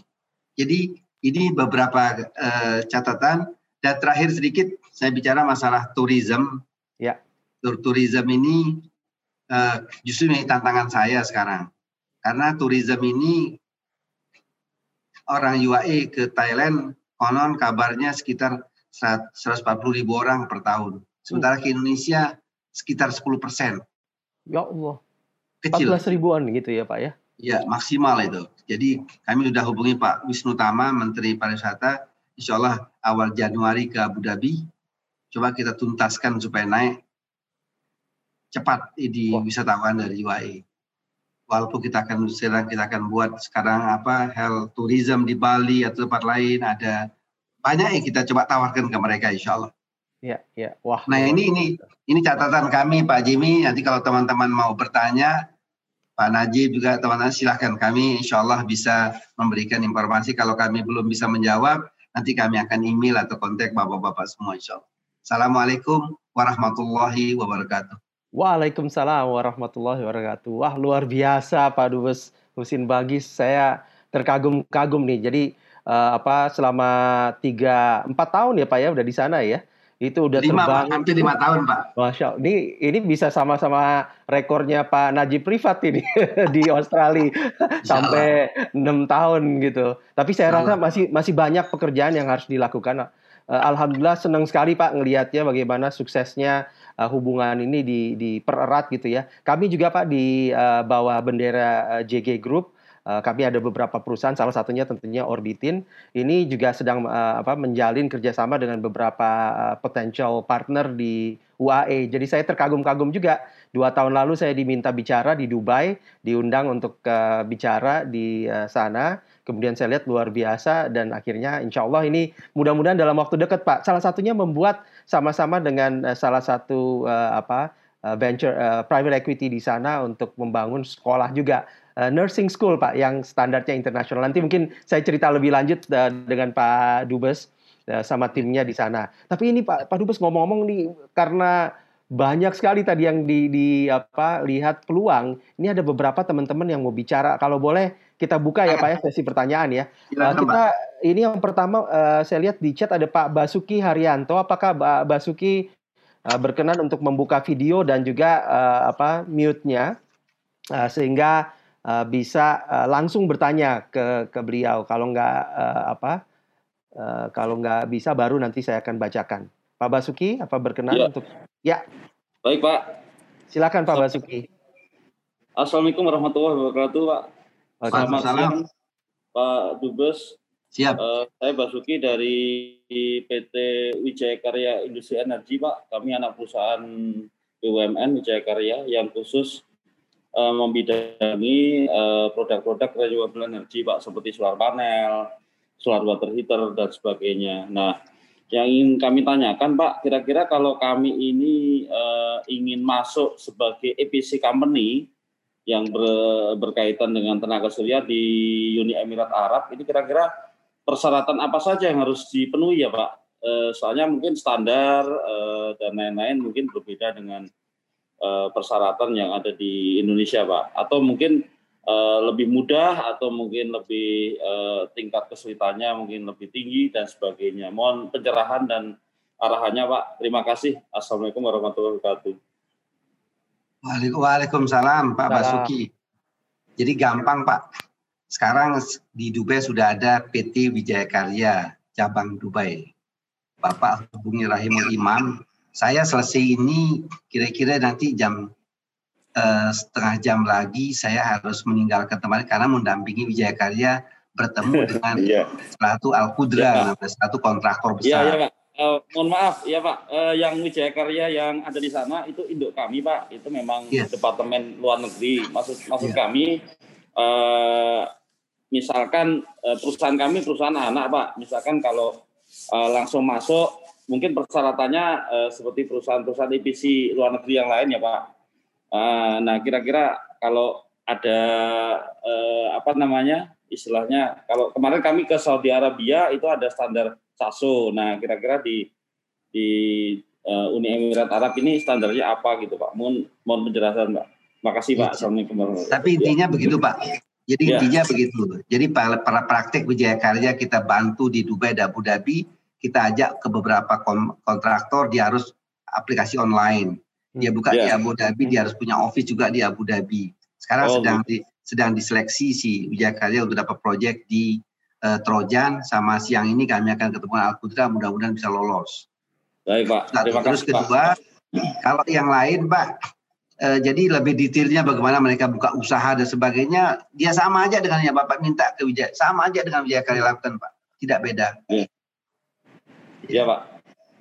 Jadi ini beberapa uh, catatan dan terakhir sedikit saya bicara masalah tourism. Ya. Tur tourism ini uh, justru ini tantangan saya sekarang. Karena tourism ini orang UAE ke Thailand konon kabarnya sekitar 140 ribu orang per tahun. Sementara ke Indonesia sekitar 10 persen. Ya Allah. Kecil. 14 ribuan gitu ya Pak ya? Ya maksimal itu. Jadi kami sudah hubungi Pak Wisnu Tama, Menteri Pariwisata, insya Allah awal Januari ke Abu Dhabi. Coba kita tuntaskan supaya naik cepat di wisatawan dari UAE. Walaupun kita akan sekarang kita akan buat sekarang apa health tourism di Bali atau tempat lain ada banyak yang kita coba tawarkan ke mereka insya Allah. Ya, ya. Wah. Nah ini ini ini catatan kami Pak Jimmy. Nanti kalau teman-teman mau bertanya Pak Najib juga teman-teman silahkan kami insya Allah bisa memberikan informasi kalau kami belum bisa menjawab nanti kami akan email atau kontak bapak-bapak semua insya Allah. Assalamualaikum warahmatullahi wabarakatuh. Waalaikumsalam warahmatullahi wabarakatuh. Wah luar biasa Pak Dubes. Husin Bagis. Saya terkagum-kagum nih. Jadi uh, apa selama tiga empat tahun ya Pak ya udah di sana ya. Itu udah lima, terbang Pak, hampir lima tahun pak. Masya Allah. ini ini bisa sama-sama rekornya Pak Najib Privat ini di Australia. Sampai enam tahun gitu. Tapi saya rasa masih masih banyak pekerjaan yang harus dilakukan uh, Alhamdulillah senang sekali Pak ngelihatnya bagaimana suksesnya uh, hubungan ini di dipererat gitu ya kami juga Pak di uh, bawah bendera uh, JG Group kami ada beberapa perusahaan, salah satunya tentunya Orbitin. Ini juga sedang uh, apa, menjalin kerjasama dengan beberapa uh, potential partner di UAE. Jadi saya terkagum-kagum juga. Dua tahun lalu saya diminta bicara di Dubai, diundang untuk uh, bicara di uh, sana. Kemudian saya lihat luar biasa dan akhirnya insya Allah ini mudah-mudahan dalam waktu dekat Pak. Salah satunya membuat sama-sama dengan uh, salah satu uh, apa venture uh, private equity di sana untuk membangun sekolah juga uh, nursing school Pak yang standarnya internasional. Nanti mungkin saya cerita lebih lanjut uh, dengan Pak Dubes uh, sama timnya di sana. Tapi ini Pak Pak Dubes ngomong-ngomong nih karena banyak sekali tadi yang di, di apa lihat peluang. Ini ada beberapa teman-teman yang mau bicara. Kalau boleh kita buka ya Pak ya sesi pertanyaan ya. Uh, kita ini yang pertama uh, saya lihat di chat ada Pak Basuki Haryanto. Apakah Pak Basuki uh, berkenan untuk membuka video dan juga uh, apa mute-nya uh, sehingga uh, bisa uh, langsung bertanya ke ke beliau. Kalau nggak uh, apa, uh, kalau nggak bisa baru nanti saya akan bacakan. Pak Basuki, apa berkenan ya. untuk? Ya. Baik Pak. Silakan Pak Basuki. Assalamualaikum warahmatullahi wabarakatuh Pak. Selamat siang Pak Dubes. Siap. Uh, saya Basuki dari PT Wijaya Karya Industri Energi Pak. Kami anak perusahaan BUMN Wijaya Karya yang khusus uh, membidangi uh, produk-produk renewable energy Pak seperti solar panel, solar water heater dan sebagainya. Nah, yang ingin kami tanyakan Pak, kira-kira kalau kami ini uh, ingin masuk sebagai EPC company yang ber, berkaitan dengan tenaga surya di Uni Emirat Arab, ini kira-kira persyaratan apa saja yang harus dipenuhi ya Pak? Uh, soalnya mungkin standar uh, dan lain-lain mungkin berbeda dengan uh, persyaratan yang ada di Indonesia, Pak? Atau mungkin uh, lebih mudah atau mungkin lebih uh, tingkat kesulitannya mungkin lebih tinggi dan sebagainya. Mohon pencerahan dan arahannya, Pak. Terima kasih. Assalamualaikum warahmatullahi wabarakatuh. Waalaikumsalam, Pak Basuki. Jadi gampang, Pak. Sekarang di Dubai sudah ada PT Wijaya Karya cabang Dubai. Bapak hubungi Rahimul Imam, saya selesai ini kira-kira nanti jam uh, setengah jam lagi saya harus meninggalkan tempat karena mendampingi Wijaya Karya bertemu dengan yeah. satu Al Qudra, yeah, satu kontraktor iya, besar. Iya, yeah, Pak. Uh, mohon maaf ya Pak, uh, yang Wijaya Karya yang ada di sana itu induk kami Pak, itu memang yes. departemen luar negeri. Maksud maksud yeah. kami, uh, misalkan uh, perusahaan kami perusahaan anak Pak, misalkan kalau uh, langsung masuk mungkin persyaratannya uh, seperti perusahaan-perusahaan EPC luar negeri yang lain ya Pak. Uh, nah kira-kira kalau ada uh, apa namanya istilahnya kalau kemarin kami ke Saudi Arabia itu ada standar SASO. Nah kira-kira di di uh, Uni Emirat Arab ini standarnya apa gitu Pak? Mohon mohon penjelasan Pak. Makasih Pak. Assalamualaikum warahmatullahi Tapi intinya ya. begitu Pak. Jadi ya. intinya begitu. Jadi para, para praktek Wijaya Karya kita bantu di Dubai dan Abu Dhabi kita ajak ke beberapa kontraktor dia harus aplikasi online dia buka yeah. di Abu Dhabi dia harus punya office juga di Abu Dhabi sekarang oh, sedang di, sedang diseleksi si Wijaya Karya untuk dapat proyek di uh, Trojan sama siang ini kami akan ketemu Al Qudra mudah-mudahan bisa lolos. Baik Pak. Satu, Terima terus kedua Pak. kalau yang lain Pak uh, jadi lebih detailnya bagaimana mereka buka usaha dan sebagainya dia sama aja dengan yang Bapak minta ke Wijaya sama aja dengan Wijaya Karya lakukan Pak tidak beda. Yeah. Iya Pak.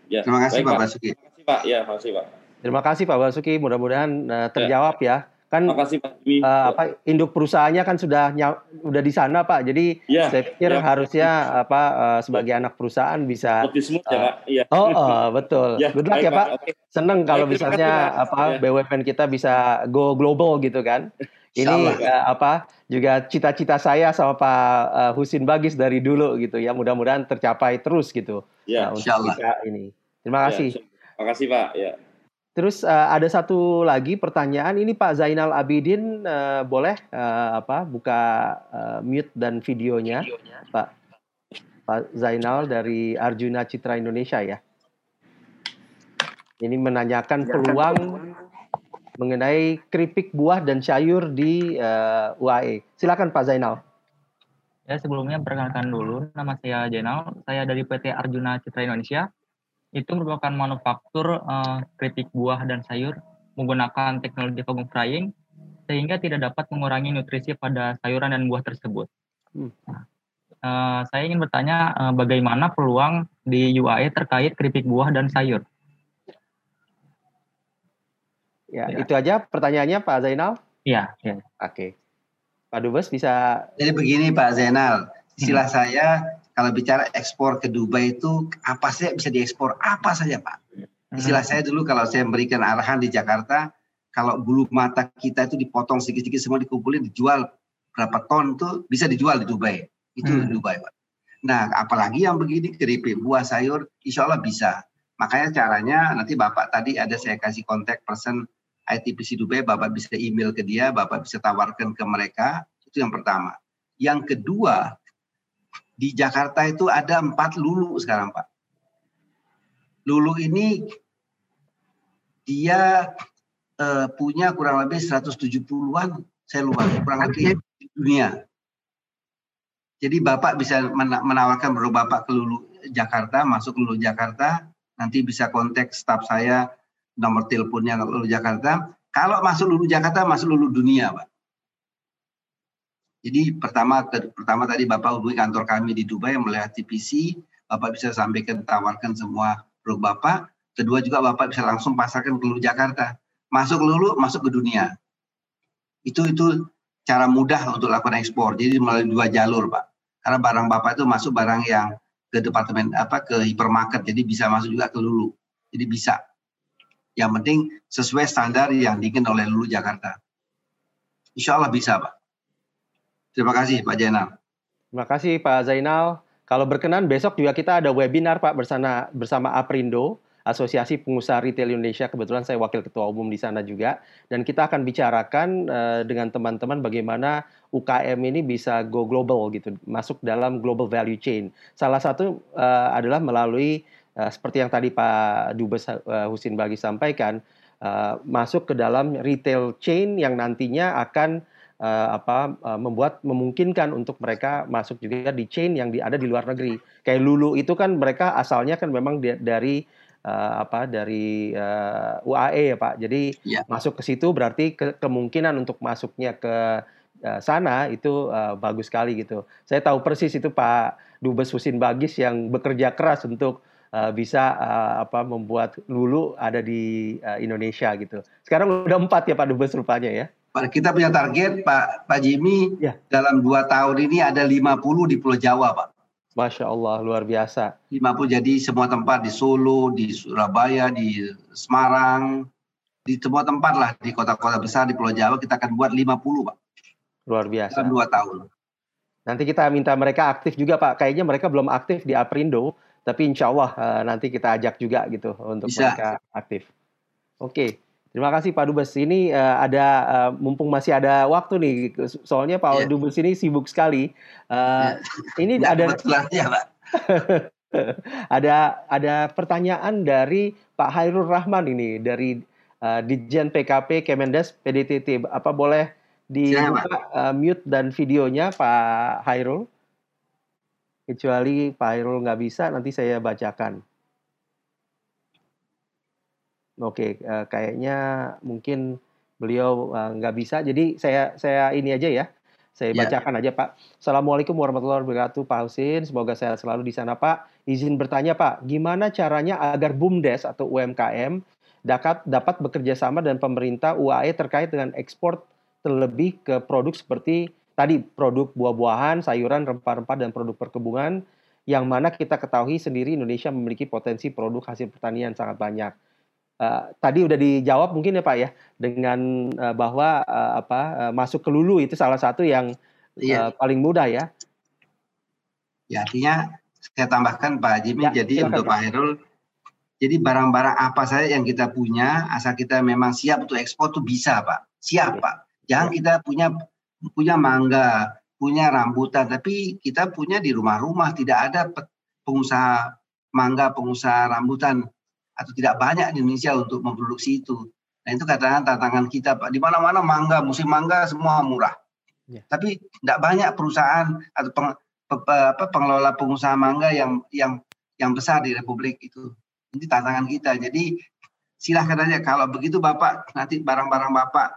Ya. Terima kasih Baik, Pak Basuki. Terima kasih Pak. Ya, kasih Pak. Terima kasih Pak Basuki. Mudah-mudahan uh, terjawab ya. ya. Kan Terima kasih Pak. Uh, apa induk perusahaannya kan sudah udah di sana Pak. Jadi ya, saya pikir ya. harusnya apa uh, sebagai anak perusahaan bisa Optimisme uh, ya Pak. Ya. Oh, uh, betul. Ya, Good luck ya Pak. Pak. Seneng kalau misalnya apa ya. BUMN kita bisa go global gitu kan. Ini uh, apa juga cita-cita saya sama Pak uh, Husin Bagis dari dulu gitu ya. Mudah-mudahan tercapai terus gitu. Ya, uh, untuk ini. Terima ya, kasih. Ya, terima kasih Pak. Ya. Terus uh, ada satu lagi pertanyaan ini Pak Zainal Abidin uh, boleh uh, apa buka uh, mute dan videonya, videonya Pak Pak Zainal dari Arjuna Citra Indonesia ya. Ini menanyakan peluang mengenai keripik buah dan sayur di uh, UAE. Silakan Pak Zainal. Ya sebelumnya perkenalkan dulu nama saya Zainal, saya dari PT Arjuna Citra Indonesia itu merupakan manufaktur uh, keripik buah dan sayur menggunakan teknologi foam frying sehingga tidak dapat mengurangi nutrisi pada sayuran dan buah tersebut. Hmm. uh, saya ingin bertanya uh, bagaimana peluang di UAE terkait keripik buah dan sayur. Ya, ya. itu aja pertanyaannya Pak Zainal. Iya. Ya. Oke. Pak Dubes bisa. Jadi begini Pak Zainal, istilah hmm. saya kalau bicara ekspor ke Dubai itu apa saja bisa diekspor apa saja Pak. Istilah hmm. saya dulu kalau saya memberikan arahan di Jakarta, kalau bulu mata kita itu dipotong sedikit-sedikit semua dikumpulin dijual berapa ton itu bisa dijual di Dubai. Itu hmm. di Dubai Pak. Nah apalagi yang begini keripik buah sayur insya Allah bisa. Makanya caranya nanti Bapak tadi ada saya kasih kontak person ITPC Dubai, Bapak bisa email ke dia, Bapak bisa tawarkan ke mereka. Itu yang pertama. Yang kedua, di Jakarta itu ada empat lulu sekarang Pak. Lulu ini dia uh, punya kurang lebih 170-an, saya lupa, kurang lebih di dunia. Jadi Bapak bisa menawarkan baru Bapak ke Lulu Jakarta, masuk ke Lulu Jakarta, nanti bisa kontak staf saya, nomor teleponnya Lulu Jakarta. Kalau masuk Lulu Jakarta, masuk Lulu Dunia, Pak. Jadi pertama pertama tadi Bapak hubungi kantor kami di Dubai melihat TPC, Bapak bisa sampaikan tawarkan semua produk Bapak. Kedua juga Bapak bisa langsung pasarkan ke Jakarta. Masuk lulu, masuk ke dunia. Itu itu cara mudah untuk lakukan ekspor. Jadi melalui dua jalur, Pak. Karena barang Bapak itu masuk barang yang ke departemen apa ke hipermarket, jadi bisa masuk juga ke lulu. Jadi bisa. Yang penting sesuai standar yang diinginkan oleh lulu Jakarta. Insya Allah bisa, Pak. Terima kasih Pak Zainal. Terima kasih Pak Zainal. Kalau berkenan besok juga kita ada webinar Pak bersama bersama Aprindo, Asosiasi Pengusaha Retail Indonesia. Kebetulan saya wakil ketua umum di sana juga dan kita akan bicarakan uh, dengan teman-teman bagaimana UKM ini bisa go global gitu, masuk dalam global value chain. Salah satu uh, adalah melalui uh, seperti yang tadi Pak Dubes uh, Husin Bagi sampaikan, uh, masuk ke dalam retail chain yang nantinya akan uh, apa uh, membuat memungkinkan untuk mereka masuk juga di chain yang di, ada di luar negeri. Kayak Lulu itu kan mereka asalnya kan memang di, dari uh, apa dari uh, UAE ya Pak. Jadi ya. masuk ke situ berarti ke, kemungkinan untuk masuknya ke uh, sana itu uh, bagus sekali gitu. Saya tahu persis itu Pak Dubes Husin Bagis yang bekerja keras untuk uh, bisa uh, apa membuat Lulu ada di uh, Indonesia gitu. Sekarang udah empat ya Pak Dubes rupanya ya kita punya target Pak Pak Jimmy ya. dalam dua tahun ini ada 50 di Pulau Jawa Pak. Masya Allah luar biasa. 50 jadi semua tempat di Solo, di Surabaya, di Semarang, di semua tempat lah di kota-kota besar di Pulau Jawa kita akan buat 50 Pak. Luar biasa. Dalam dua tahun. Nanti kita minta mereka aktif juga Pak. Kayaknya mereka belum aktif di Aprindo, tapi insya Allah uh, nanti kita ajak juga gitu untuk Bisa. mereka aktif. Oke. Okay. Terima kasih Pak Dubes. Ini uh, ada uh, mumpung masih ada waktu nih, soalnya Pak yeah. Dubes ini sibuk sekali. Uh, yeah. Ini ada ya, Pak. ada ada pertanyaan dari Pak Hairul Rahman ini dari uh, Dijen PKP Kemendes PDTT. Apa boleh dibuka uh, mute dan videonya Pak Hairul? Kecuali Pak Hairul nggak bisa, nanti saya bacakan. Oke, uh, kayaknya mungkin beliau uh, nggak bisa. Jadi saya saya ini aja ya. Saya ya. bacakan aja Pak. Assalamualaikum warahmatullahi wabarakatuh Pak Husin. Semoga saya selalu di sana Pak. Izin bertanya Pak, gimana caranya agar BUMDes atau UMKM dapat dapat bekerja sama dengan pemerintah UAE terkait dengan ekspor terlebih ke produk seperti tadi produk buah-buahan, sayuran, rempah-rempah dan produk perkebunan yang mana kita ketahui sendiri Indonesia memiliki potensi produk hasil pertanian sangat banyak Uh, tadi udah dijawab mungkin ya Pak ya dengan uh, bahwa uh, apa uh, masuk ke lulu itu salah satu yang iya. uh, paling mudah ya. Ya artinya saya tambahkan Pak Jimmy ya, jadi untuk Pak Herul Jadi barang-barang apa saja yang kita punya, asal kita memang siap untuk ekspor tuh bisa Pak. Siap Pak. Jangan kita punya punya mangga, punya rambutan, tapi kita punya di rumah-rumah tidak ada pengusaha mangga, pengusaha rambutan atau tidak banyak di Indonesia untuk memproduksi itu. Nah itu katakan tantangan kita Pak. Di mana-mana mangga, musim mangga semua murah. Ya. Tapi tidak banyak perusahaan atau peng, pe, pe, pengelola pengusaha mangga yang yang yang besar di Republik itu. Ini tantangan kita. Jadi silahkan aja kalau begitu Bapak nanti barang-barang Bapak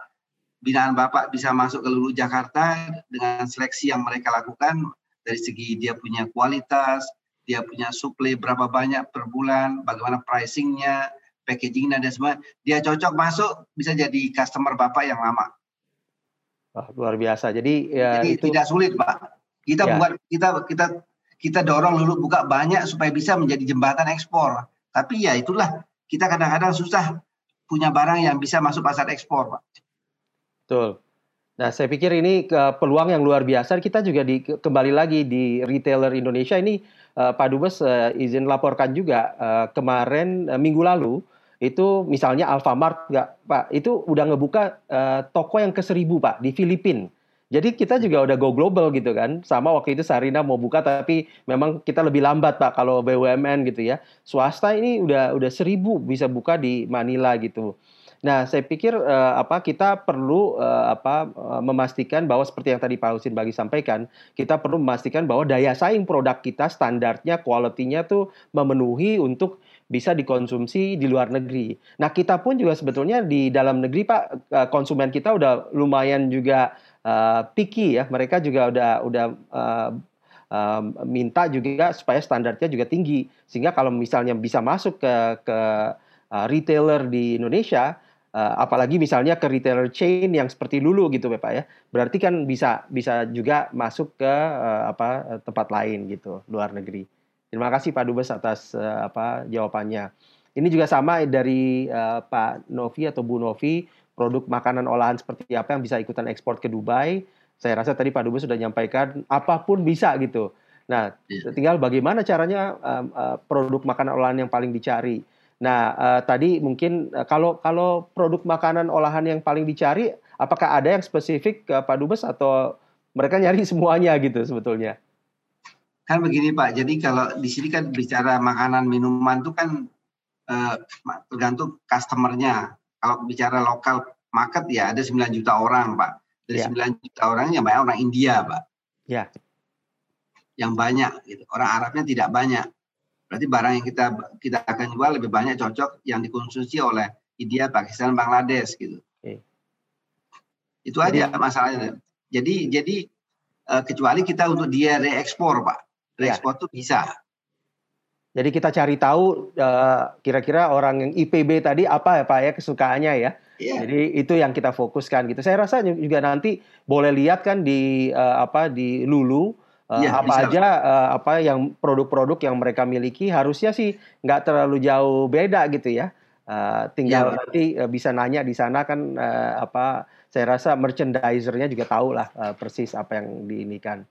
binaan Bapak bisa masuk ke seluruh Jakarta dengan seleksi yang mereka lakukan dari segi dia punya kualitas, dia punya suplai berapa banyak per bulan, bagaimana pricingnya, packagingnya dan semua, dia cocok masuk bisa jadi customer Bapak yang lama. Wah, luar biasa. Jadi ya Jadi itu tidak sulit, Pak. Kita ya. buat kita kita kita dorong dulu buka banyak supaya bisa menjadi jembatan ekspor. Tapi ya itulah kita kadang-kadang susah punya barang yang bisa masuk pasar ekspor, Pak. Betul. Nah, saya pikir ini peluang yang luar biasa. Kita juga di, kembali lagi di retailer Indonesia ini, uh, Pak Dubes uh, izin laporkan juga uh, kemarin uh, minggu lalu itu misalnya Alfamart nggak Pak itu udah ngebuka uh, toko yang ke seribu Pak di Filipina jadi kita juga udah go global gitu kan. Sama waktu itu Sarina mau buka tapi memang kita lebih lambat Pak kalau BUMN gitu ya. Swasta ini udah udah seribu bisa buka di Manila gitu. Nah, saya pikir uh, apa kita perlu uh, apa uh, memastikan bahwa seperti yang tadi Pak Husin bagi sampaikan, kita perlu memastikan bahwa daya saing produk kita standarnya, kualitinya tuh memenuhi untuk bisa dikonsumsi di luar negeri. Nah, kita pun juga sebetulnya di dalam negeri Pak konsumen kita udah lumayan juga uh, picky ya. Mereka juga udah udah uh, minta juga supaya standarnya juga tinggi. Sehingga kalau misalnya bisa masuk ke ke retailer di Indonesia, uh, apalagi misalnya ke retailer chain yang seperti Lulu gitu Bapak ya. Berarti kan bisa bisa juga masuk ke uh, apa tempat lain gitu, luar negeri. Terima kasih Pak Dubes atas uh, apa jawabannya. Ini juga sama dari uh, Pak Novi atau Bu Novi produk makanan olahan seperti apa yang bisa ikutan ekspor ke Dubai. Saya rasa tadi Pak Dubes sudah menyampaikan apa pun bisa gitu. Nah, iya. tinggal bagaimana caranya uh, uh, produk makanan olahan yang paling dicari. Nah, uh, tadi mungkin uh, kalau kalau produk makanan olahan yang paling dicari, apakah ada yang spesifik uh, Pak Dubes atau mereka nyari semuanya gitu sebetulnya? Kan begini Pak, jadi kalau di sini kan bicara makanan minuman itu kan uh, tergantung customernya kalau bicara lokal market ya ada 9 juta orang, Pak. Dari ya. 9 juta orang yang banyak orang India, Pak. Ya. Yang banyak gitu. Orang Arabnya tidak banyak. Berarti barang yang kita kita akan jual lebih banyak cocok yang dikonsumsi oleh India, Pakistan, Bangladesh gitu. Oke. Itu aja masalahnya. Jadi jadi uh, kecuali kita untuk dia reekspor, Pak. Ya. Reekspor ya. tuh bisa. Jadi kita cari tahu uh, kira-kira orang yang IPB tadi apa ya Pak ya kesukaannya ya. Yeah. Jadi itu yang kita fokuskan gitu. Saya rasa juga nanti boleh lihat kan di uh, apa di Lulu uh, yeah, apa bisa. aja uh, apa yang produk-produk yang mereka miliki harusnya sih nggak terlalu jauh beda gitu ya. Uh, tinggal yeah. nanti uh, bisa nanya di sana kan uh, apa saya rasa merchandisernya juga tahu lah uh, persis apa yang diinikan.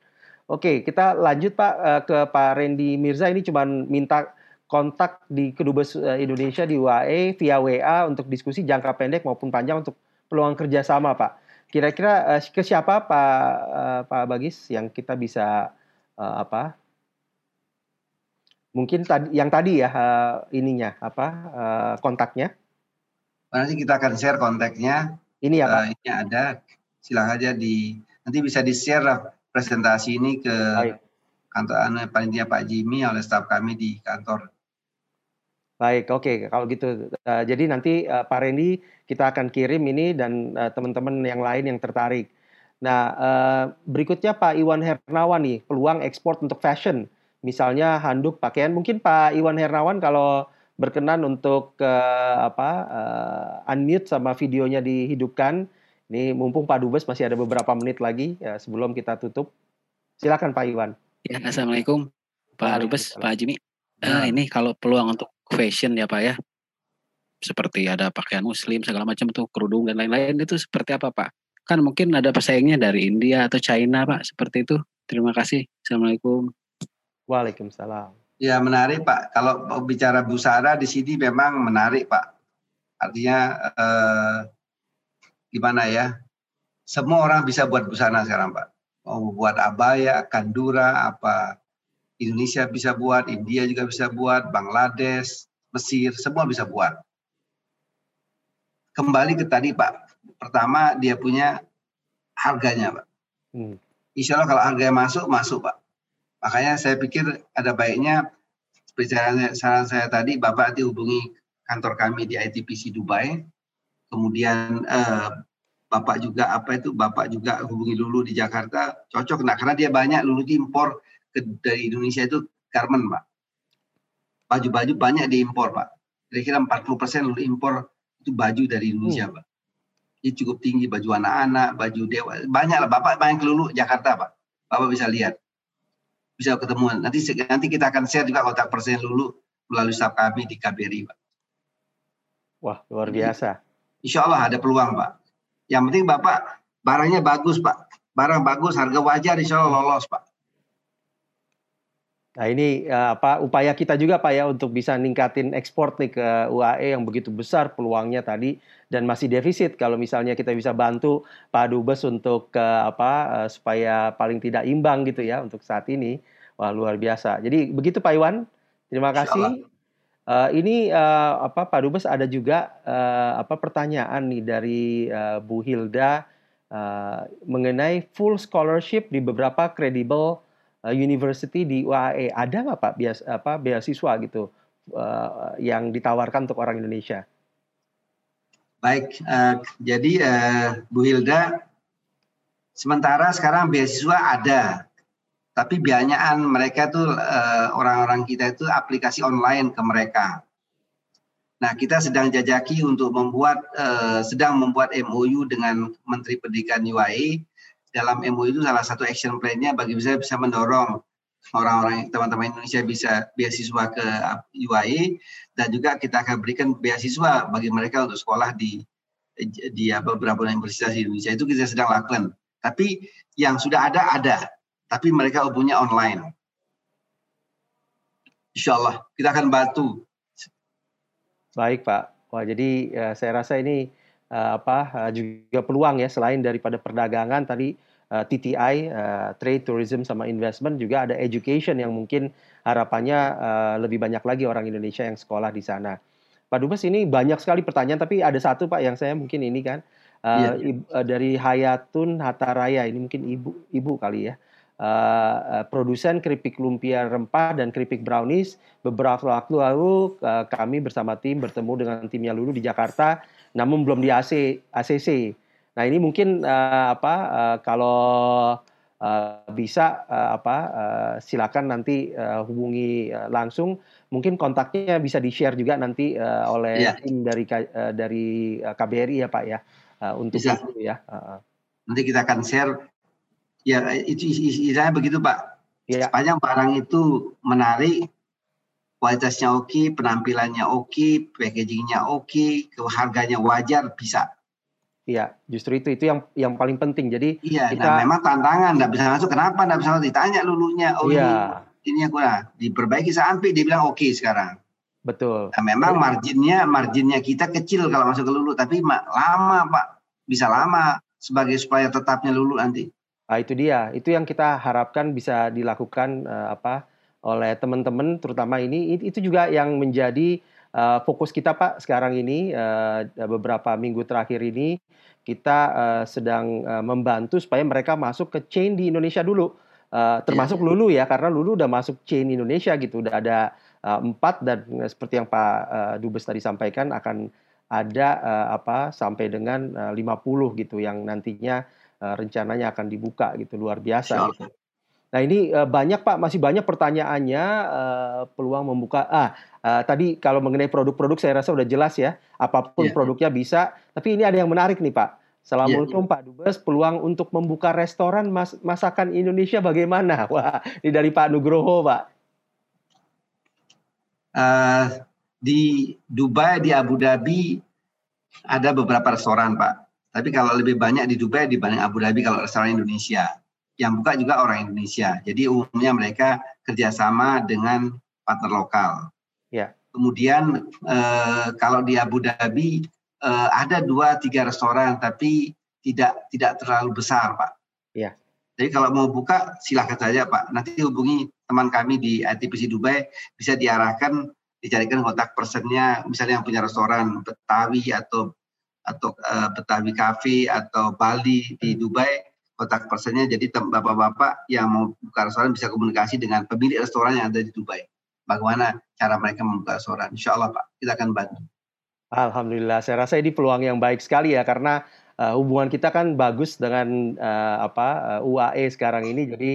Oke, kita lanjut Pak uh, ke Pak Randy Mirza. Ini cuma minta kontak di Kedubes Indonesia di UAE via WA untuk diskusi jangka pendek maupun panjang untuk peluang kerjasama Pak. Kira-kira uh, ke siapa Pak uh, Pak Bagis yang kita bisa uh, apa? Mungkin tadi yang tadi ya uh, ininya apa uh, kontaknya? Nanti kita akan share kontaknya. Ini ya Pak. Uh, ini ada. Silahkan aja di nanti bisa di share presentasi ini ke Baik. kantor anu, panitia Pak Jimmy oleh staf kami di kantor. Baik, oke. Okay. Kalau gitu, uh, jadi nanti uh, Pak Randy kita akan kirim ini dan uh, teman-teman yang lain yang tertarik. Nah, uh, berikutnya Pak Iwan Hernawan nih, peluang ekspor untuk fashion, misalnya handuk pakaian. Mungkin Pak Iwan Hernawan kalau berkenan untuk uh, apa uh, unmute sama videonya dihidupkan ini mumpung Pak Dubes masih ada beberapa menit lagi ya, sebelum kita tutup. Silakan Pak Iwan. Ya, Assalamualaikum Pak Dubes, Pak Jimmy. Uh, ini kalau peluang untuk fashion ya Pak ya, seperti ada pakaian muslim segala macam tuh kerudung dan lain-lain itu seperti apa Pak? Kan mungkin ada pesaingnya dari India atau China Pak seperti itu. Terima kasih. Assalamualaikum. Waalaikumsalam. Ya menarik Pak. Kalau bicara busana di sini memang menarik Pak. Artinya eh, gimana ya? Semua orang bisa buat busana sekarang Pak. Mau buat abaya, kandura, apa Indonesia bisa buat, India juga bisa buat, Bangladesh, Mesir, semua bisa buat. Kembali ke tadi Pak. Pertama dia punya harganya Pak. Hmm. Insya Allah kalau harganya masuk, masuk Pak Makanya saya pikir ada baiknya seperti saran saya tadi Bapak dihubungi kantor kami di ITPC Dubai. Kemudian eh, Bapak juga apa itu Bapak juga hubungi Lulu di Jakarta cocok nah karena dia banyak Lulu impor ke, dari Indonesia itu garment Pak. Baju-baju banyak diimpor Pak. Kira-kira 40% Lulu impor itu baju dari Indonesia hmm. Pak. Ini cukup tinggi baju anak-anak, baju dewa, banyak lah Bapak banyak ke Lulu Jakarta Pak. Bapak bisa lihat bisa ketemu. Nanti nanti kita akan share juga kontak persen dulu melalui staff kami di KBRI, Pak. Wah, luar biasa. Insya Allah ada peluang, Pak. Yang penting Bapak barangnya bagus, Pak. Barang bagus, harga wajar, insya Allah lolos, Pak. Nah ini uh, apa upaya kita juga Pak ya untuk bisa ningkatin ekspor nih ke UAE yang begitu besar peluangnya tadi dan masih defisit kalau misalnya kita bisa bantu Pak Dubes untuk uh, apa uh, supaya paling tidak imbang gitu ya untuk saat ini wah luar biasa. Jadi begitu Pak Iwan. Terima kasih. Uh, ini uh, apa Pak Dubes ada juga uh, apa pertanyaan nih dari uh, Bu Hilda uh, mengenai full scholarship di beberapa kredibel uh, university di UAE ada nggak pak bias apa beasiswa gitu uh, yang ditawarkan untuk orang Indonesia? Baik, uh, jadi uh, Bu Hilda, sementara sekarang beasiswa ada, tapi biayaan mereka tuh uh, orang-orang kita itu aplikasi online ke mereka. Nah, kita sedang jajaki untuk membuat, sedang membuat MOU dengan Menteri Pendidikan UAE dalam MOU itu salah satu action plan-nya bagi saya bisa mendorong orang-orang teman-teman Indonesia bisa beasiswa ke UAE dan juga kita akan berikan beasiswa bagi mereka untuk sekolah di di beberapa universitas di Indonesia itu kita sedang lakukan. Tapi yang sudah ada ada, tapi mereka punya online. Insya Allah kita akan bantu. Baik Pak. Wah jadi ya, saya rasa ini uh, apa uh, juga peluang ya selain daripada perdagangan tadi uh, TTI uh, trade tourism sama investment juga ada education yang mungkin harapannya uh, lebih banyak lagi orang Indonesia yang sekolah di sana. Pak Dubes ini banyak sekali pertanyaan tapi ada satu Pak yang saya mungkin ini kan uh, yeah. uh, dari Hayatun Hatta Raya ini mungkin ibu ibu kali ya. Uh, uh, produsen keripik lumpia rempah dan keripik brownies beberapa waktu lalu uh, kami bersama tim bertemu dengan timnya Lulu di Jakarta namun belum di AC, ACC. Nah ini mungkin uh, apa uh, kalau uh, bisa uh, apa uh, silakan nanti uh, hubungi uh, langsung. Mungkin kontaknya bisa di share juga nanti uh, oleh ya. tim dari uh, dari KBRI ya Pak ya uh, untuk bisa. itu ya. Uh, nanti kita akan share. Ya itu istilahnya begitu Pak. Ya. Sepanjang barang itu menarik, kualitasnya oke, penampilannya oke, packagingnya oke, harganya wajar bisa. Iya, justru itu itu yang yang paling penting. Jadi iya, kita nah memang tantangan nggak bisa masuk. Kenapa nggak bisa masuk? Ditanya lulunya, oh iya. ini ini aku nah, diperbaiki sampai dia bilang oke okay sekarang. Betul. Nah, memang marginnya marginnya kita kecil kalau masuk ke lulu, tapi lama pak, bisa lama sebagai supaya tetapnya lulu nanti. Nah, itu dia. Itu yang kita harapkan bisa dilakukan uh, apa oleh teman-teman terutama ini itu juga yang menjadi uh, fokus kita Pak sekarang ini uh, beberapa minggu terakhir ini. Kita uh, sedang uh, membantu supaya mereka masuk ke chain di Indonesia dulu. Uh, termasuk iya. Lulu ya karena Lulu udah masuk chain Indonesia gitu. Udah ada empat uh, dan seperti yang Pak uh, Dubes tadi sampaikan akan ada uh, apa sampai dengan uh, 50 gitu yang nantinya uh, rencananya akan dibuka gitu. Luar biasa gitu. Nah ini uh, banyak Pak, masih banyak pertanyaannya uh, peluang membuka. Ah, uh, tadi kalau mengenai produk-produk saya rasa udah jelas ya, apa pun yeah. produknya bisa. Tapi ini ada yang menarik nih Pak. Assalamualaikum yeah, yeah. Pak Dubes, peluang untuk membuka restoran mas masakan Indonesia bagaimana? Wah, ini dari Pak Nugroho Pak. Uh, di Dubai, di Abu Dhabi ada beberapa restoran Pak. Tapi kalau lebih banyak di Dubai dibanding Abu Dhabi kalau restoran Indonesia yang buka juga orang Indonesia. Jadi umumnya mereka kerjasama dengan partner lokal. Ya. Kemudian eh, kalau di Abu Dhabi eh, ada dua tiga restoran tapi tidak tidak terlalu besar pak. Ya. Jadi kalau mau buka silahkan saja pak. Nanti hubungi teman kami di ITPC Dubai bisa diarahkan dicarikan kontak personnya misalnya yang punya restoran Betawi atau atau uh, Betawi Cafe atau Bali di hmm. Dubai kontak personnya. Jadi bapak-bapak yang mau buka restoran bisa komunikasi dengan pemilik restoran yang ada di Dubai. Bagaimana cara mereka membuka restoran. Insya Allah Pak, kita akan bantu. Alhamdulillah, saya rasa ini peluang yang baik sekali ya karena uh, hubungan kita kan bagus dengan uh, apa uh, UAE sekarang ini, jadi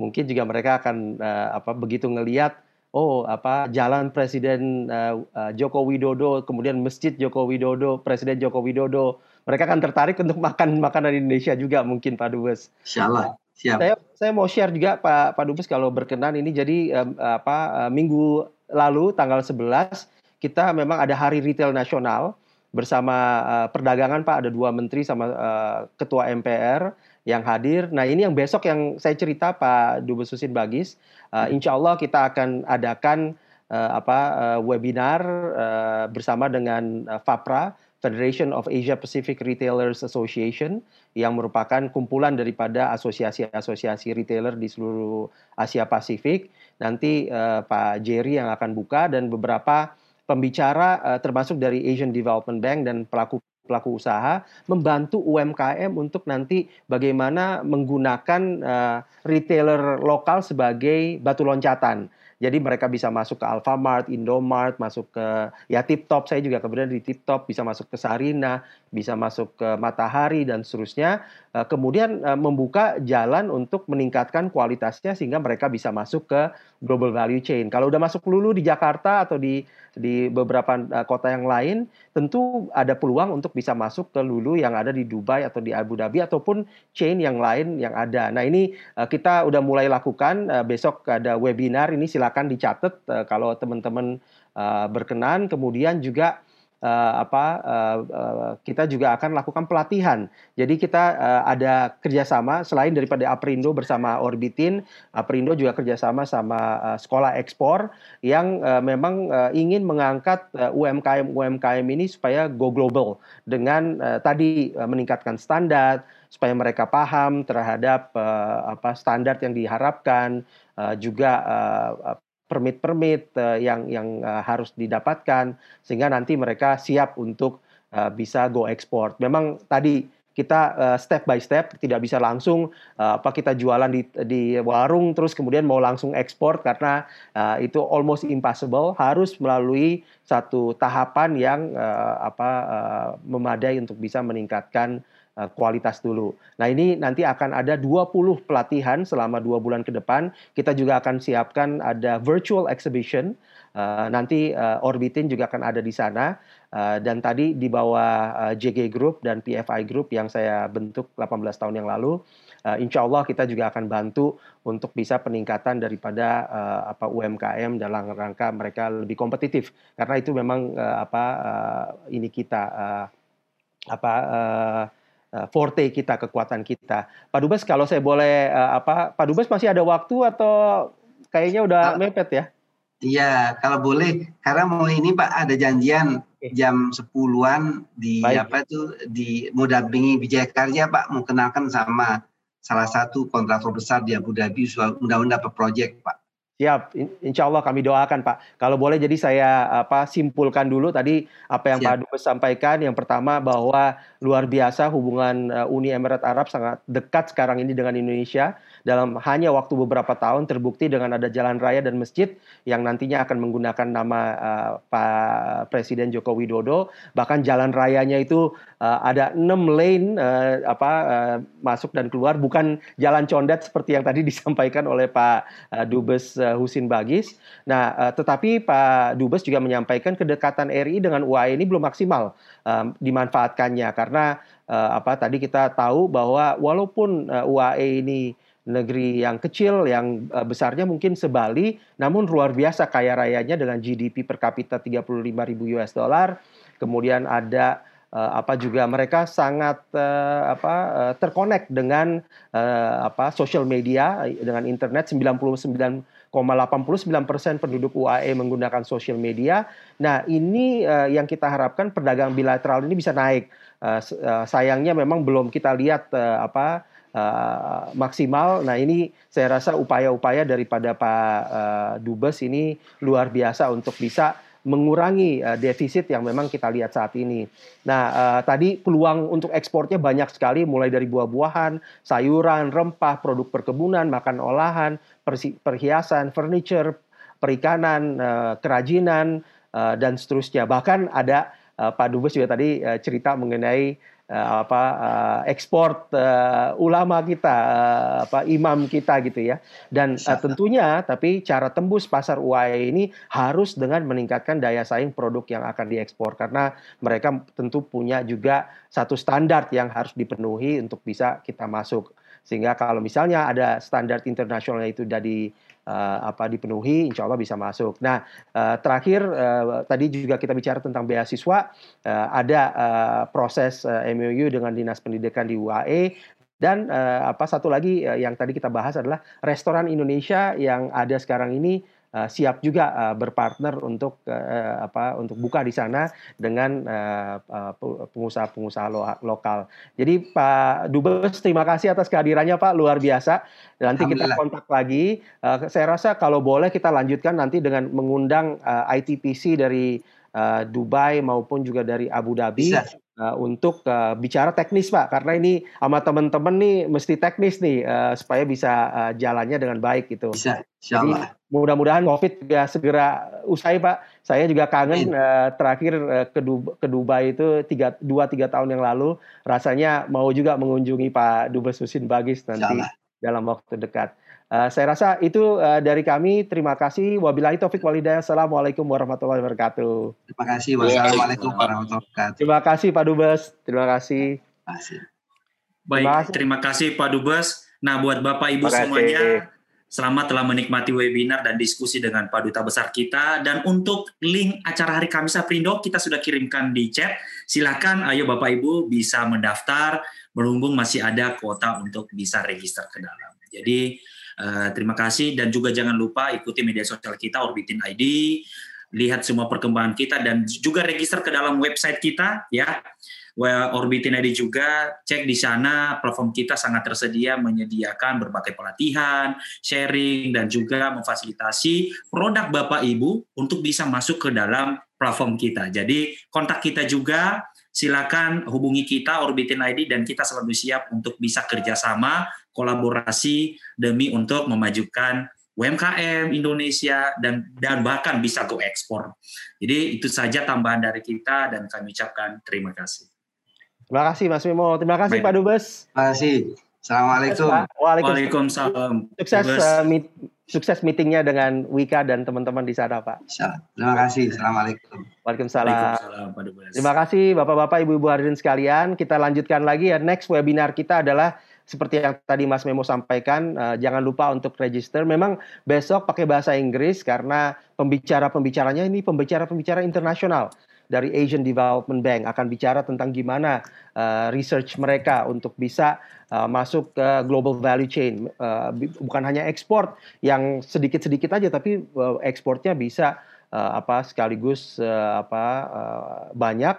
mungkin juga mereka akan uh, apa begitu ngelihat oh apa jalan Presiden uh, uh, Joko Widodo, kemudian masjid Joko Widodo, Presiden Joko Widodo, mereka akan tertarik untuk makan makanan Indonesia juga mungkin Pak Dubes. Insya Siap. Saya saya mau share juga Pak Pak Dubes kalau berkenan ini jadi um, apa uh, minggu lalu tanggal 11 kita memang ada Hari Retail Nasional bersama uh, perdagangan Pak ada dua menteri sama uh, ketua MPR yang hadir. Nah ini yang besok yang saya cerita Pak Dubes Susin Bagis. Uh, insya Allah kita akan adakan uh, apa uh, webinar uh, bersama dengan uh, FAPRA Federation of Asia Pacific Retailers Association yang merupakan kumpulan daripada asosiasi-asosiasi retailer di seluruh Asia Pasifik. Nanti uh, Pak Jerry yang akan buka dan beberapa pembicara uh, termasuk dari Asian Development Bank dan pelaku pelaku usaha membantu UMKM untuk nanti bagaimana menggunakan uh, retailer lokal sebagai batu loncatan. Jadi mereka bisa masuk ke Alfamart, Indomart, masuk ke ya Tip Top. Saya juga kemudian di Tip Top bisa masuk ke Sarina, bisa masuk ke Matahari dan seterusnya. Eh, kemudian eh, membuka jalan untuk meningkatkan kualitasnya sehingga mereka bisa masuk ke global value chain. Kalau udah masuk lulu di Jakarta atau di di beberapa uh, kota yang lain, tentu ada peluang untuk bisa masuk ke lulu yang ada di Dubai atau di Abu Dhabi ataupun chain yang lain yang ada. Nah ini uh, kita udah mulai lakukan. Uh, besok ada webinar ini silakan dicatat kalau teman-teman berkenan. Kemudian juga uh, apa uh, uh, kita juga akan lakukan pelatihan. Jadi kita uh, ada kerjasama selain daripada Aprindo bersama Orbitin, Aprindo juga kerjasama sama uh, sekolah ekspor yang uh, memang uh, ingin mengangkat uh, UMKM UMKM ini supaya go global dengan uh, tadi uh, meningkatkan standar supaya mereka paham terhadap uh, apa standar yang diharapkan uh, juga uh, permit-permit uh, yang yang uh, harus didapatkan sehingga nanti mereka siap untuk uh, bisa go ekspor. Memang tadi kita uh, step by step tidak bisa langsung uh, apa kita jualan di di warung terus kemudian mau langsung ekspor karena uh, itu almost impossible harus melalui satu tahapan yang uh, apa uh, memadai untuk bisa meningkatkan kualitas dulu. Nah ini nanti akan ada 20 pelatihan selama dua bulan ke depan. Kita juga akan siapkan ada virtual exhibition. Uh, nanti uh, Orbitin juga akan ada di sana. Dan tadi di bawah uh, JG Group dan PFI Group yang saya bentuk 18 tahun yang lalu. Insya Allah kita juga akan bantu untuk bisa peningkatan daripada uh, apa UMKM dalam rangka mereka lebih kompetitif karena itu memang uh, apa uh, ini kita uh, apa uh, forte kita, kekuatan kita. Pak Dubes, kalau saya boleh uh, apa, Pak Dubes masih ada waktu atau kayaknya udah kalau, mepet ya? Iya, kalau boleh, karena mau ini Pak ada janjian jam 10-an di Baik. apa tuh di Mudampingi Karya Pak mau kenalkan sama salah satu kontraktor besar di Abu Dhabi undang-undang project Pak. Siap, insya Allah kami doakan Pak. Kalau boleh jadi saya apa simpulkan dulu tadi apa yang Siap. Pak Dubes sampaikan. Yang pertama bahwa luar biasa hubungan uh, Uni Emirat Arab sangat dekat sekarang ini dengan Indonesia. Dalam hanya waktu beberapa tahun terbukti dengan ada jalan raya dan masjid yang nantinya akan menggunakan nama uh, Pak Presiden Joko Widodo. Bahkan jalan rayanya itu uh, ada enam lane uh, apa uh, masuk dan keluar, bukan jalan condet seperti yang tadi disampaikan oleh Pak uh, Dubes uh, Husin Bagis. Nah, uh, tetapi Pak Dubes juga menyampaikan kedekatan RI dengan UAE ini belum maksimal um, dimanfaatkannya karena uh, apa tadi kita tahu bahwa walaupun uh, UAE ini negeri yang kecil yang uh, besarnya mungkin sebali namun luar biasa kaya rayanya dengan GDP per kapita 35 ribu US dollar kemudian ada uh, apa juga mereka sangat uh, apa uh, terkonek dengan uh, apa social media dengan internet 99 persen penduduk UAE menggunakan sosial media. Nah, ini uh, yang kita harapkan perdagangan bilateral ini bisa naik. Uh, uh, sayangnya memang belum kita lihat uh, apa uh, maksimal. Nah, ini saya rasa upaya-upaya daripada Pak uh, Dubes ini luar biasa untuk bisa mengurangi uh, defisit yang memang kita lihat saat ini. Nah, uh, tadi peluang untuk ekspornya banyak sekali, mulai dari buah-buahan, sayuran, rempah, produk perkebunan, makan olahan, perhiasan, furniture, perikanan, uh, kerajinan, uh, dan seterusnya. Bahkan ada uh, Pak Dubes juga tadi uh, cerita mengenai uh, apa uh, ekspor uh, ulama kita uh, apa imam kita gitu ya. Dan uh, tentunya tapi cara tembus pasar UAE ini harus dengan meningkatkan daya saing produk yang akan diekspor. Karena mereka tentu punya juga satu standar yang harus dipenuhi untuk bisa kita masuk. Sehingga kalau misalnya ada standar internasional itu dari uh, apa dipenuhi, insya Allah bisa masuk. Nah, uh, terakhir uh, tadi juga kita bicara tentang beasiswa, uh, ada uh, proses uh, MOU dengan dinas pendidikan di UAE dan uh, apa satu lagi uh, yang tadi kita bahas adalah restoran Indonesia yang ada sekarang ini uh, siap juga uh, berpartner untuk uh, apa untuk buka di sana dengan pengusaha-pengusaha lo lokal. Jadi Pak Dubes terima kasih atas kehadirannya Pak luar biasa. Nanti kita kontak lagi. Uh, saya rasa kalau boleh kita lanjutkan nanti dengan mengundang uh, ITPC dari uh, Dubai maupun juga dari Abu Dhabi. Bisa uh, untuk uh, bicara teknis Pak karena ini sama teman-teman nih mesti teknis nih uh, supaya bisa uh, jalannya dengan baik gitu. Bisa, insyaallah. Mudah-mudahan COVID ya segera usai Pak. Saya juga kangen uh, terakhir uh, ke, Dubai, ke Dubai itu tiga dua tiga tahun yang lalu rasanya mau juga mengunjungi Pak Dubes Husin Bagis nanti dalam waktu dekat. Uh, saya rasa itu uh, dari kami. Terima kasih. Wabillahi taufik walhidayah. Assalamualaikum warahmatullahi wabarakatuh. Terima kasih. Wassalamualaikum warahmatullahi wabarakatuh. Terima kasih Pak Dubes. Terima kasih. Terima kasih. Baik, terima kasih, terima kasih Pak Dubes. Nah, buat Bapak Ibu semuanya, selamat telah menikmati webinar dan diskusi dengan Pak Duta Besar kita. Dan untuk link acara Hari Kamis Aprindo, kita sudah kirimkan di chat. Silakan, ayo Bapak Ibu bisa mendaftar, berhubung masih ada kuota untuk bisa register ke dalam. Jadi, Uh, terima kasih dan juga jangan lupa ikuti media sosial kita Orbitin ID, lihat semua perkembangan kita dan juga register ke dalam website kita ya. Orbitin ID juga cek di sana platform kita sangat tersedia menyediakan berbagai pelatihan, sharing dan juga memfasilitasi produk Bapak Ibu untuk bisa masuk ke dalam platform kita. Jadi kontak kita juga silakan hubungi kita Orbitin ID dan kita selalu siap untuk bisa kerjasama kolaborasi demi untuk memajukan UMKM Indonesia dan dan bahkan bisa go ekspor. Jadi itu saja tambahan dari kita dan kami ucapkan terima kasih. Terima kasih Mas Mimo. Terima kasih Baik. Pak Dubes. Terima kasih. Assalamualaikum. Waalaikumsalam. Sukses uh, meet, sukses meetingnya dengan Wika dan teman-teman di sana Pak. Terima kasih. Assalamualaikum. Waalaikumsalam. Waalaikumsalam Pak Dubes. Terima kasih Bapak-bapak, Ibu-ibu hadirin sekalian. Kita lanjutkan lagi ya. Next webinar kita adalah seperti yang tadi Mas Memo sampaikan, uh, jangan lupa untuk register. Memang besok pakai bahasa Inggris karena pembicara-pembicaranya ini pembicara-pembicara internasional dari Asian Development Bank akan bicara tentang gimana uh, research mereka untuk bisa uh, masuk ke global value chain. Uh, bukan hanya ekspor yang sedikit-sedikit aja, tapi uh, ekspornya bisa uh, apa sekaligus uh, apa uh, banyak.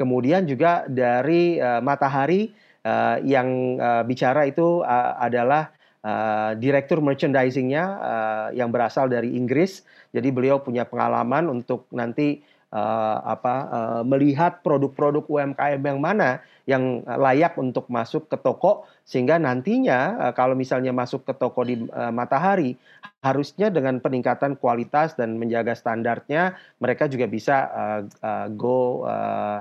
Kemudian juga dari uh, matahari uh, yang uh, bicara itu uh, adalah uh, direktur merchandisingnya uh, yang berasal dari Inggris. Jadi beliau punya pengalaman untuk nanti uh, apa uh, melihat produk-produk UMKM yang mana yang layak untuk masuk ke toko sehingga nantinya uh, kalau misalnya masuk ke toko di uh, Matahari harusnya dengan peningkatan kualitas dan menjaga standarnya mereka juga bisa uh, uh, go uh,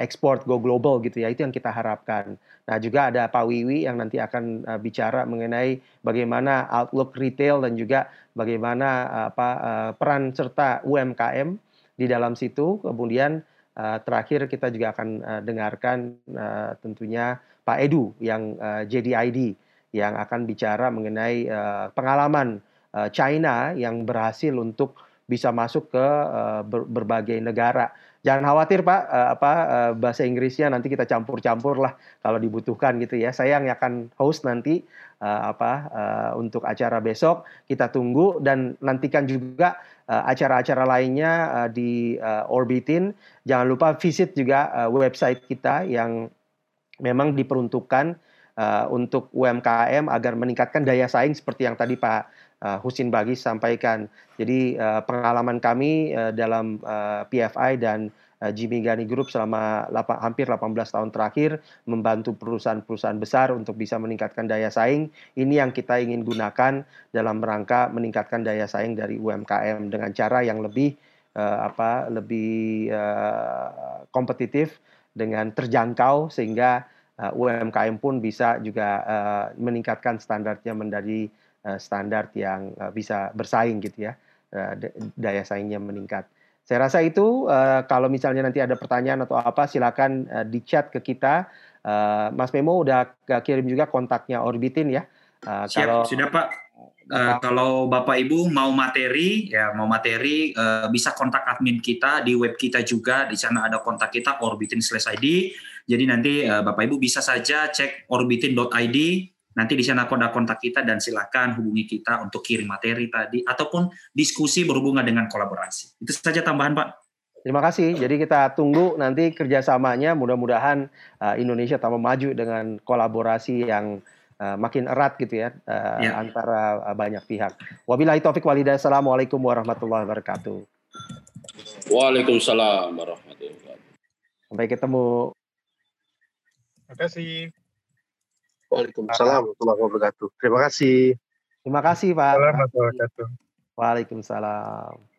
export go global gitu ya itu yang kita harapkan. Nah juga ada Pak Wiwi yang nanti akan uh, bicara mengenai bagaimana outlook retail dan juga bagaimana uh, apa uh, peran serta UMKM di dalam situ. Kemudian uh, terakhir kita juga akan uh, dengarkan uh, tentunya Pak Edu yang uh, JDID yang akan bicara mengenai uh, pengalaman uh, China yang berhasil untuk bisa masuk ke uh, ber, berbagai negara. Jangan khawatir Pak, uh, apa uh, bahasa Inggrisnya nanti kita campur-campur lah kalau dibutuhkan gitu ya. Saya yang akan host nanti uh, apa uh, untuk acara besok. Kita tunggu dan nantikan juga acara-acara uh, lainnya uh, di uh, Orbitin. Jangan lupa visit juga uh, website kita yang memang diperuntukkan uh, untuk UMKM agar meningkatkan daya saing seperti yang tadi Pak uh, Husin Bagis sampaikan. Jadi uh, pengalaman kami uh, dalam uh, PFI dan Jimmy Gani Group selama 8, hampir 18 tahun terakhir membantu perusahaan-perusahaan besar untuk bisa meningkatkan daya saing. Ini yang kita ingin gunakan dalam rangka meningkatkan daya saing dari UMKM dengan cara yang lebih uh, apa lebih uh, kompetitif dengan terjangkau sehingga uh, UMKM pun bisa juga uh, meningkatkan standarnya menjadi standar yang uh, bisa bersaing gitu ya uh, daya saingnya meningkat. Saya rasa itu kalau misalnya nanti ada pertanyaan atau apa silakan di chat ke kita. Mas Memo udah kirim juga kontaknya Orbitin ya. Siap, kalau sudah Pak. Uh, kalau Bapak Ibu mau materi, ya mau materi uh, bisa kontak admin kita di web kita juga. Di sana ada kontak kita orbitin ID. Jadi nanti uh, Bapak Ibu bisa saja cek orbitin.id. Nanti di sana ada kontak kita dan silakan hubungi kita untuk kirim materi tadi ataupun diskusi berhubungan dengan kolaborasi. Itu saja tambahan Pak. Terima kasih. Jadi kita tunggu nanti kerjasamanya. Mudah-mudahan uh, Indonesia tambah maju dengan kolaborasi yang uh, makin erat gitu ya, uh, ya. antara uh, banyak pihak. Wabillahi taufik walhidayah. Assalamualaikum warahmatullahi wabarakatuh. Waalaikumsalam warahmatullahi wabarakatuh. Sampai ketemu. Terima kasih. Waalaikumsalam warahmatullahi wabarakatuh. Terima kasih. Terima kasih Pak. Waalaikumsalam. Waalaikumsalam.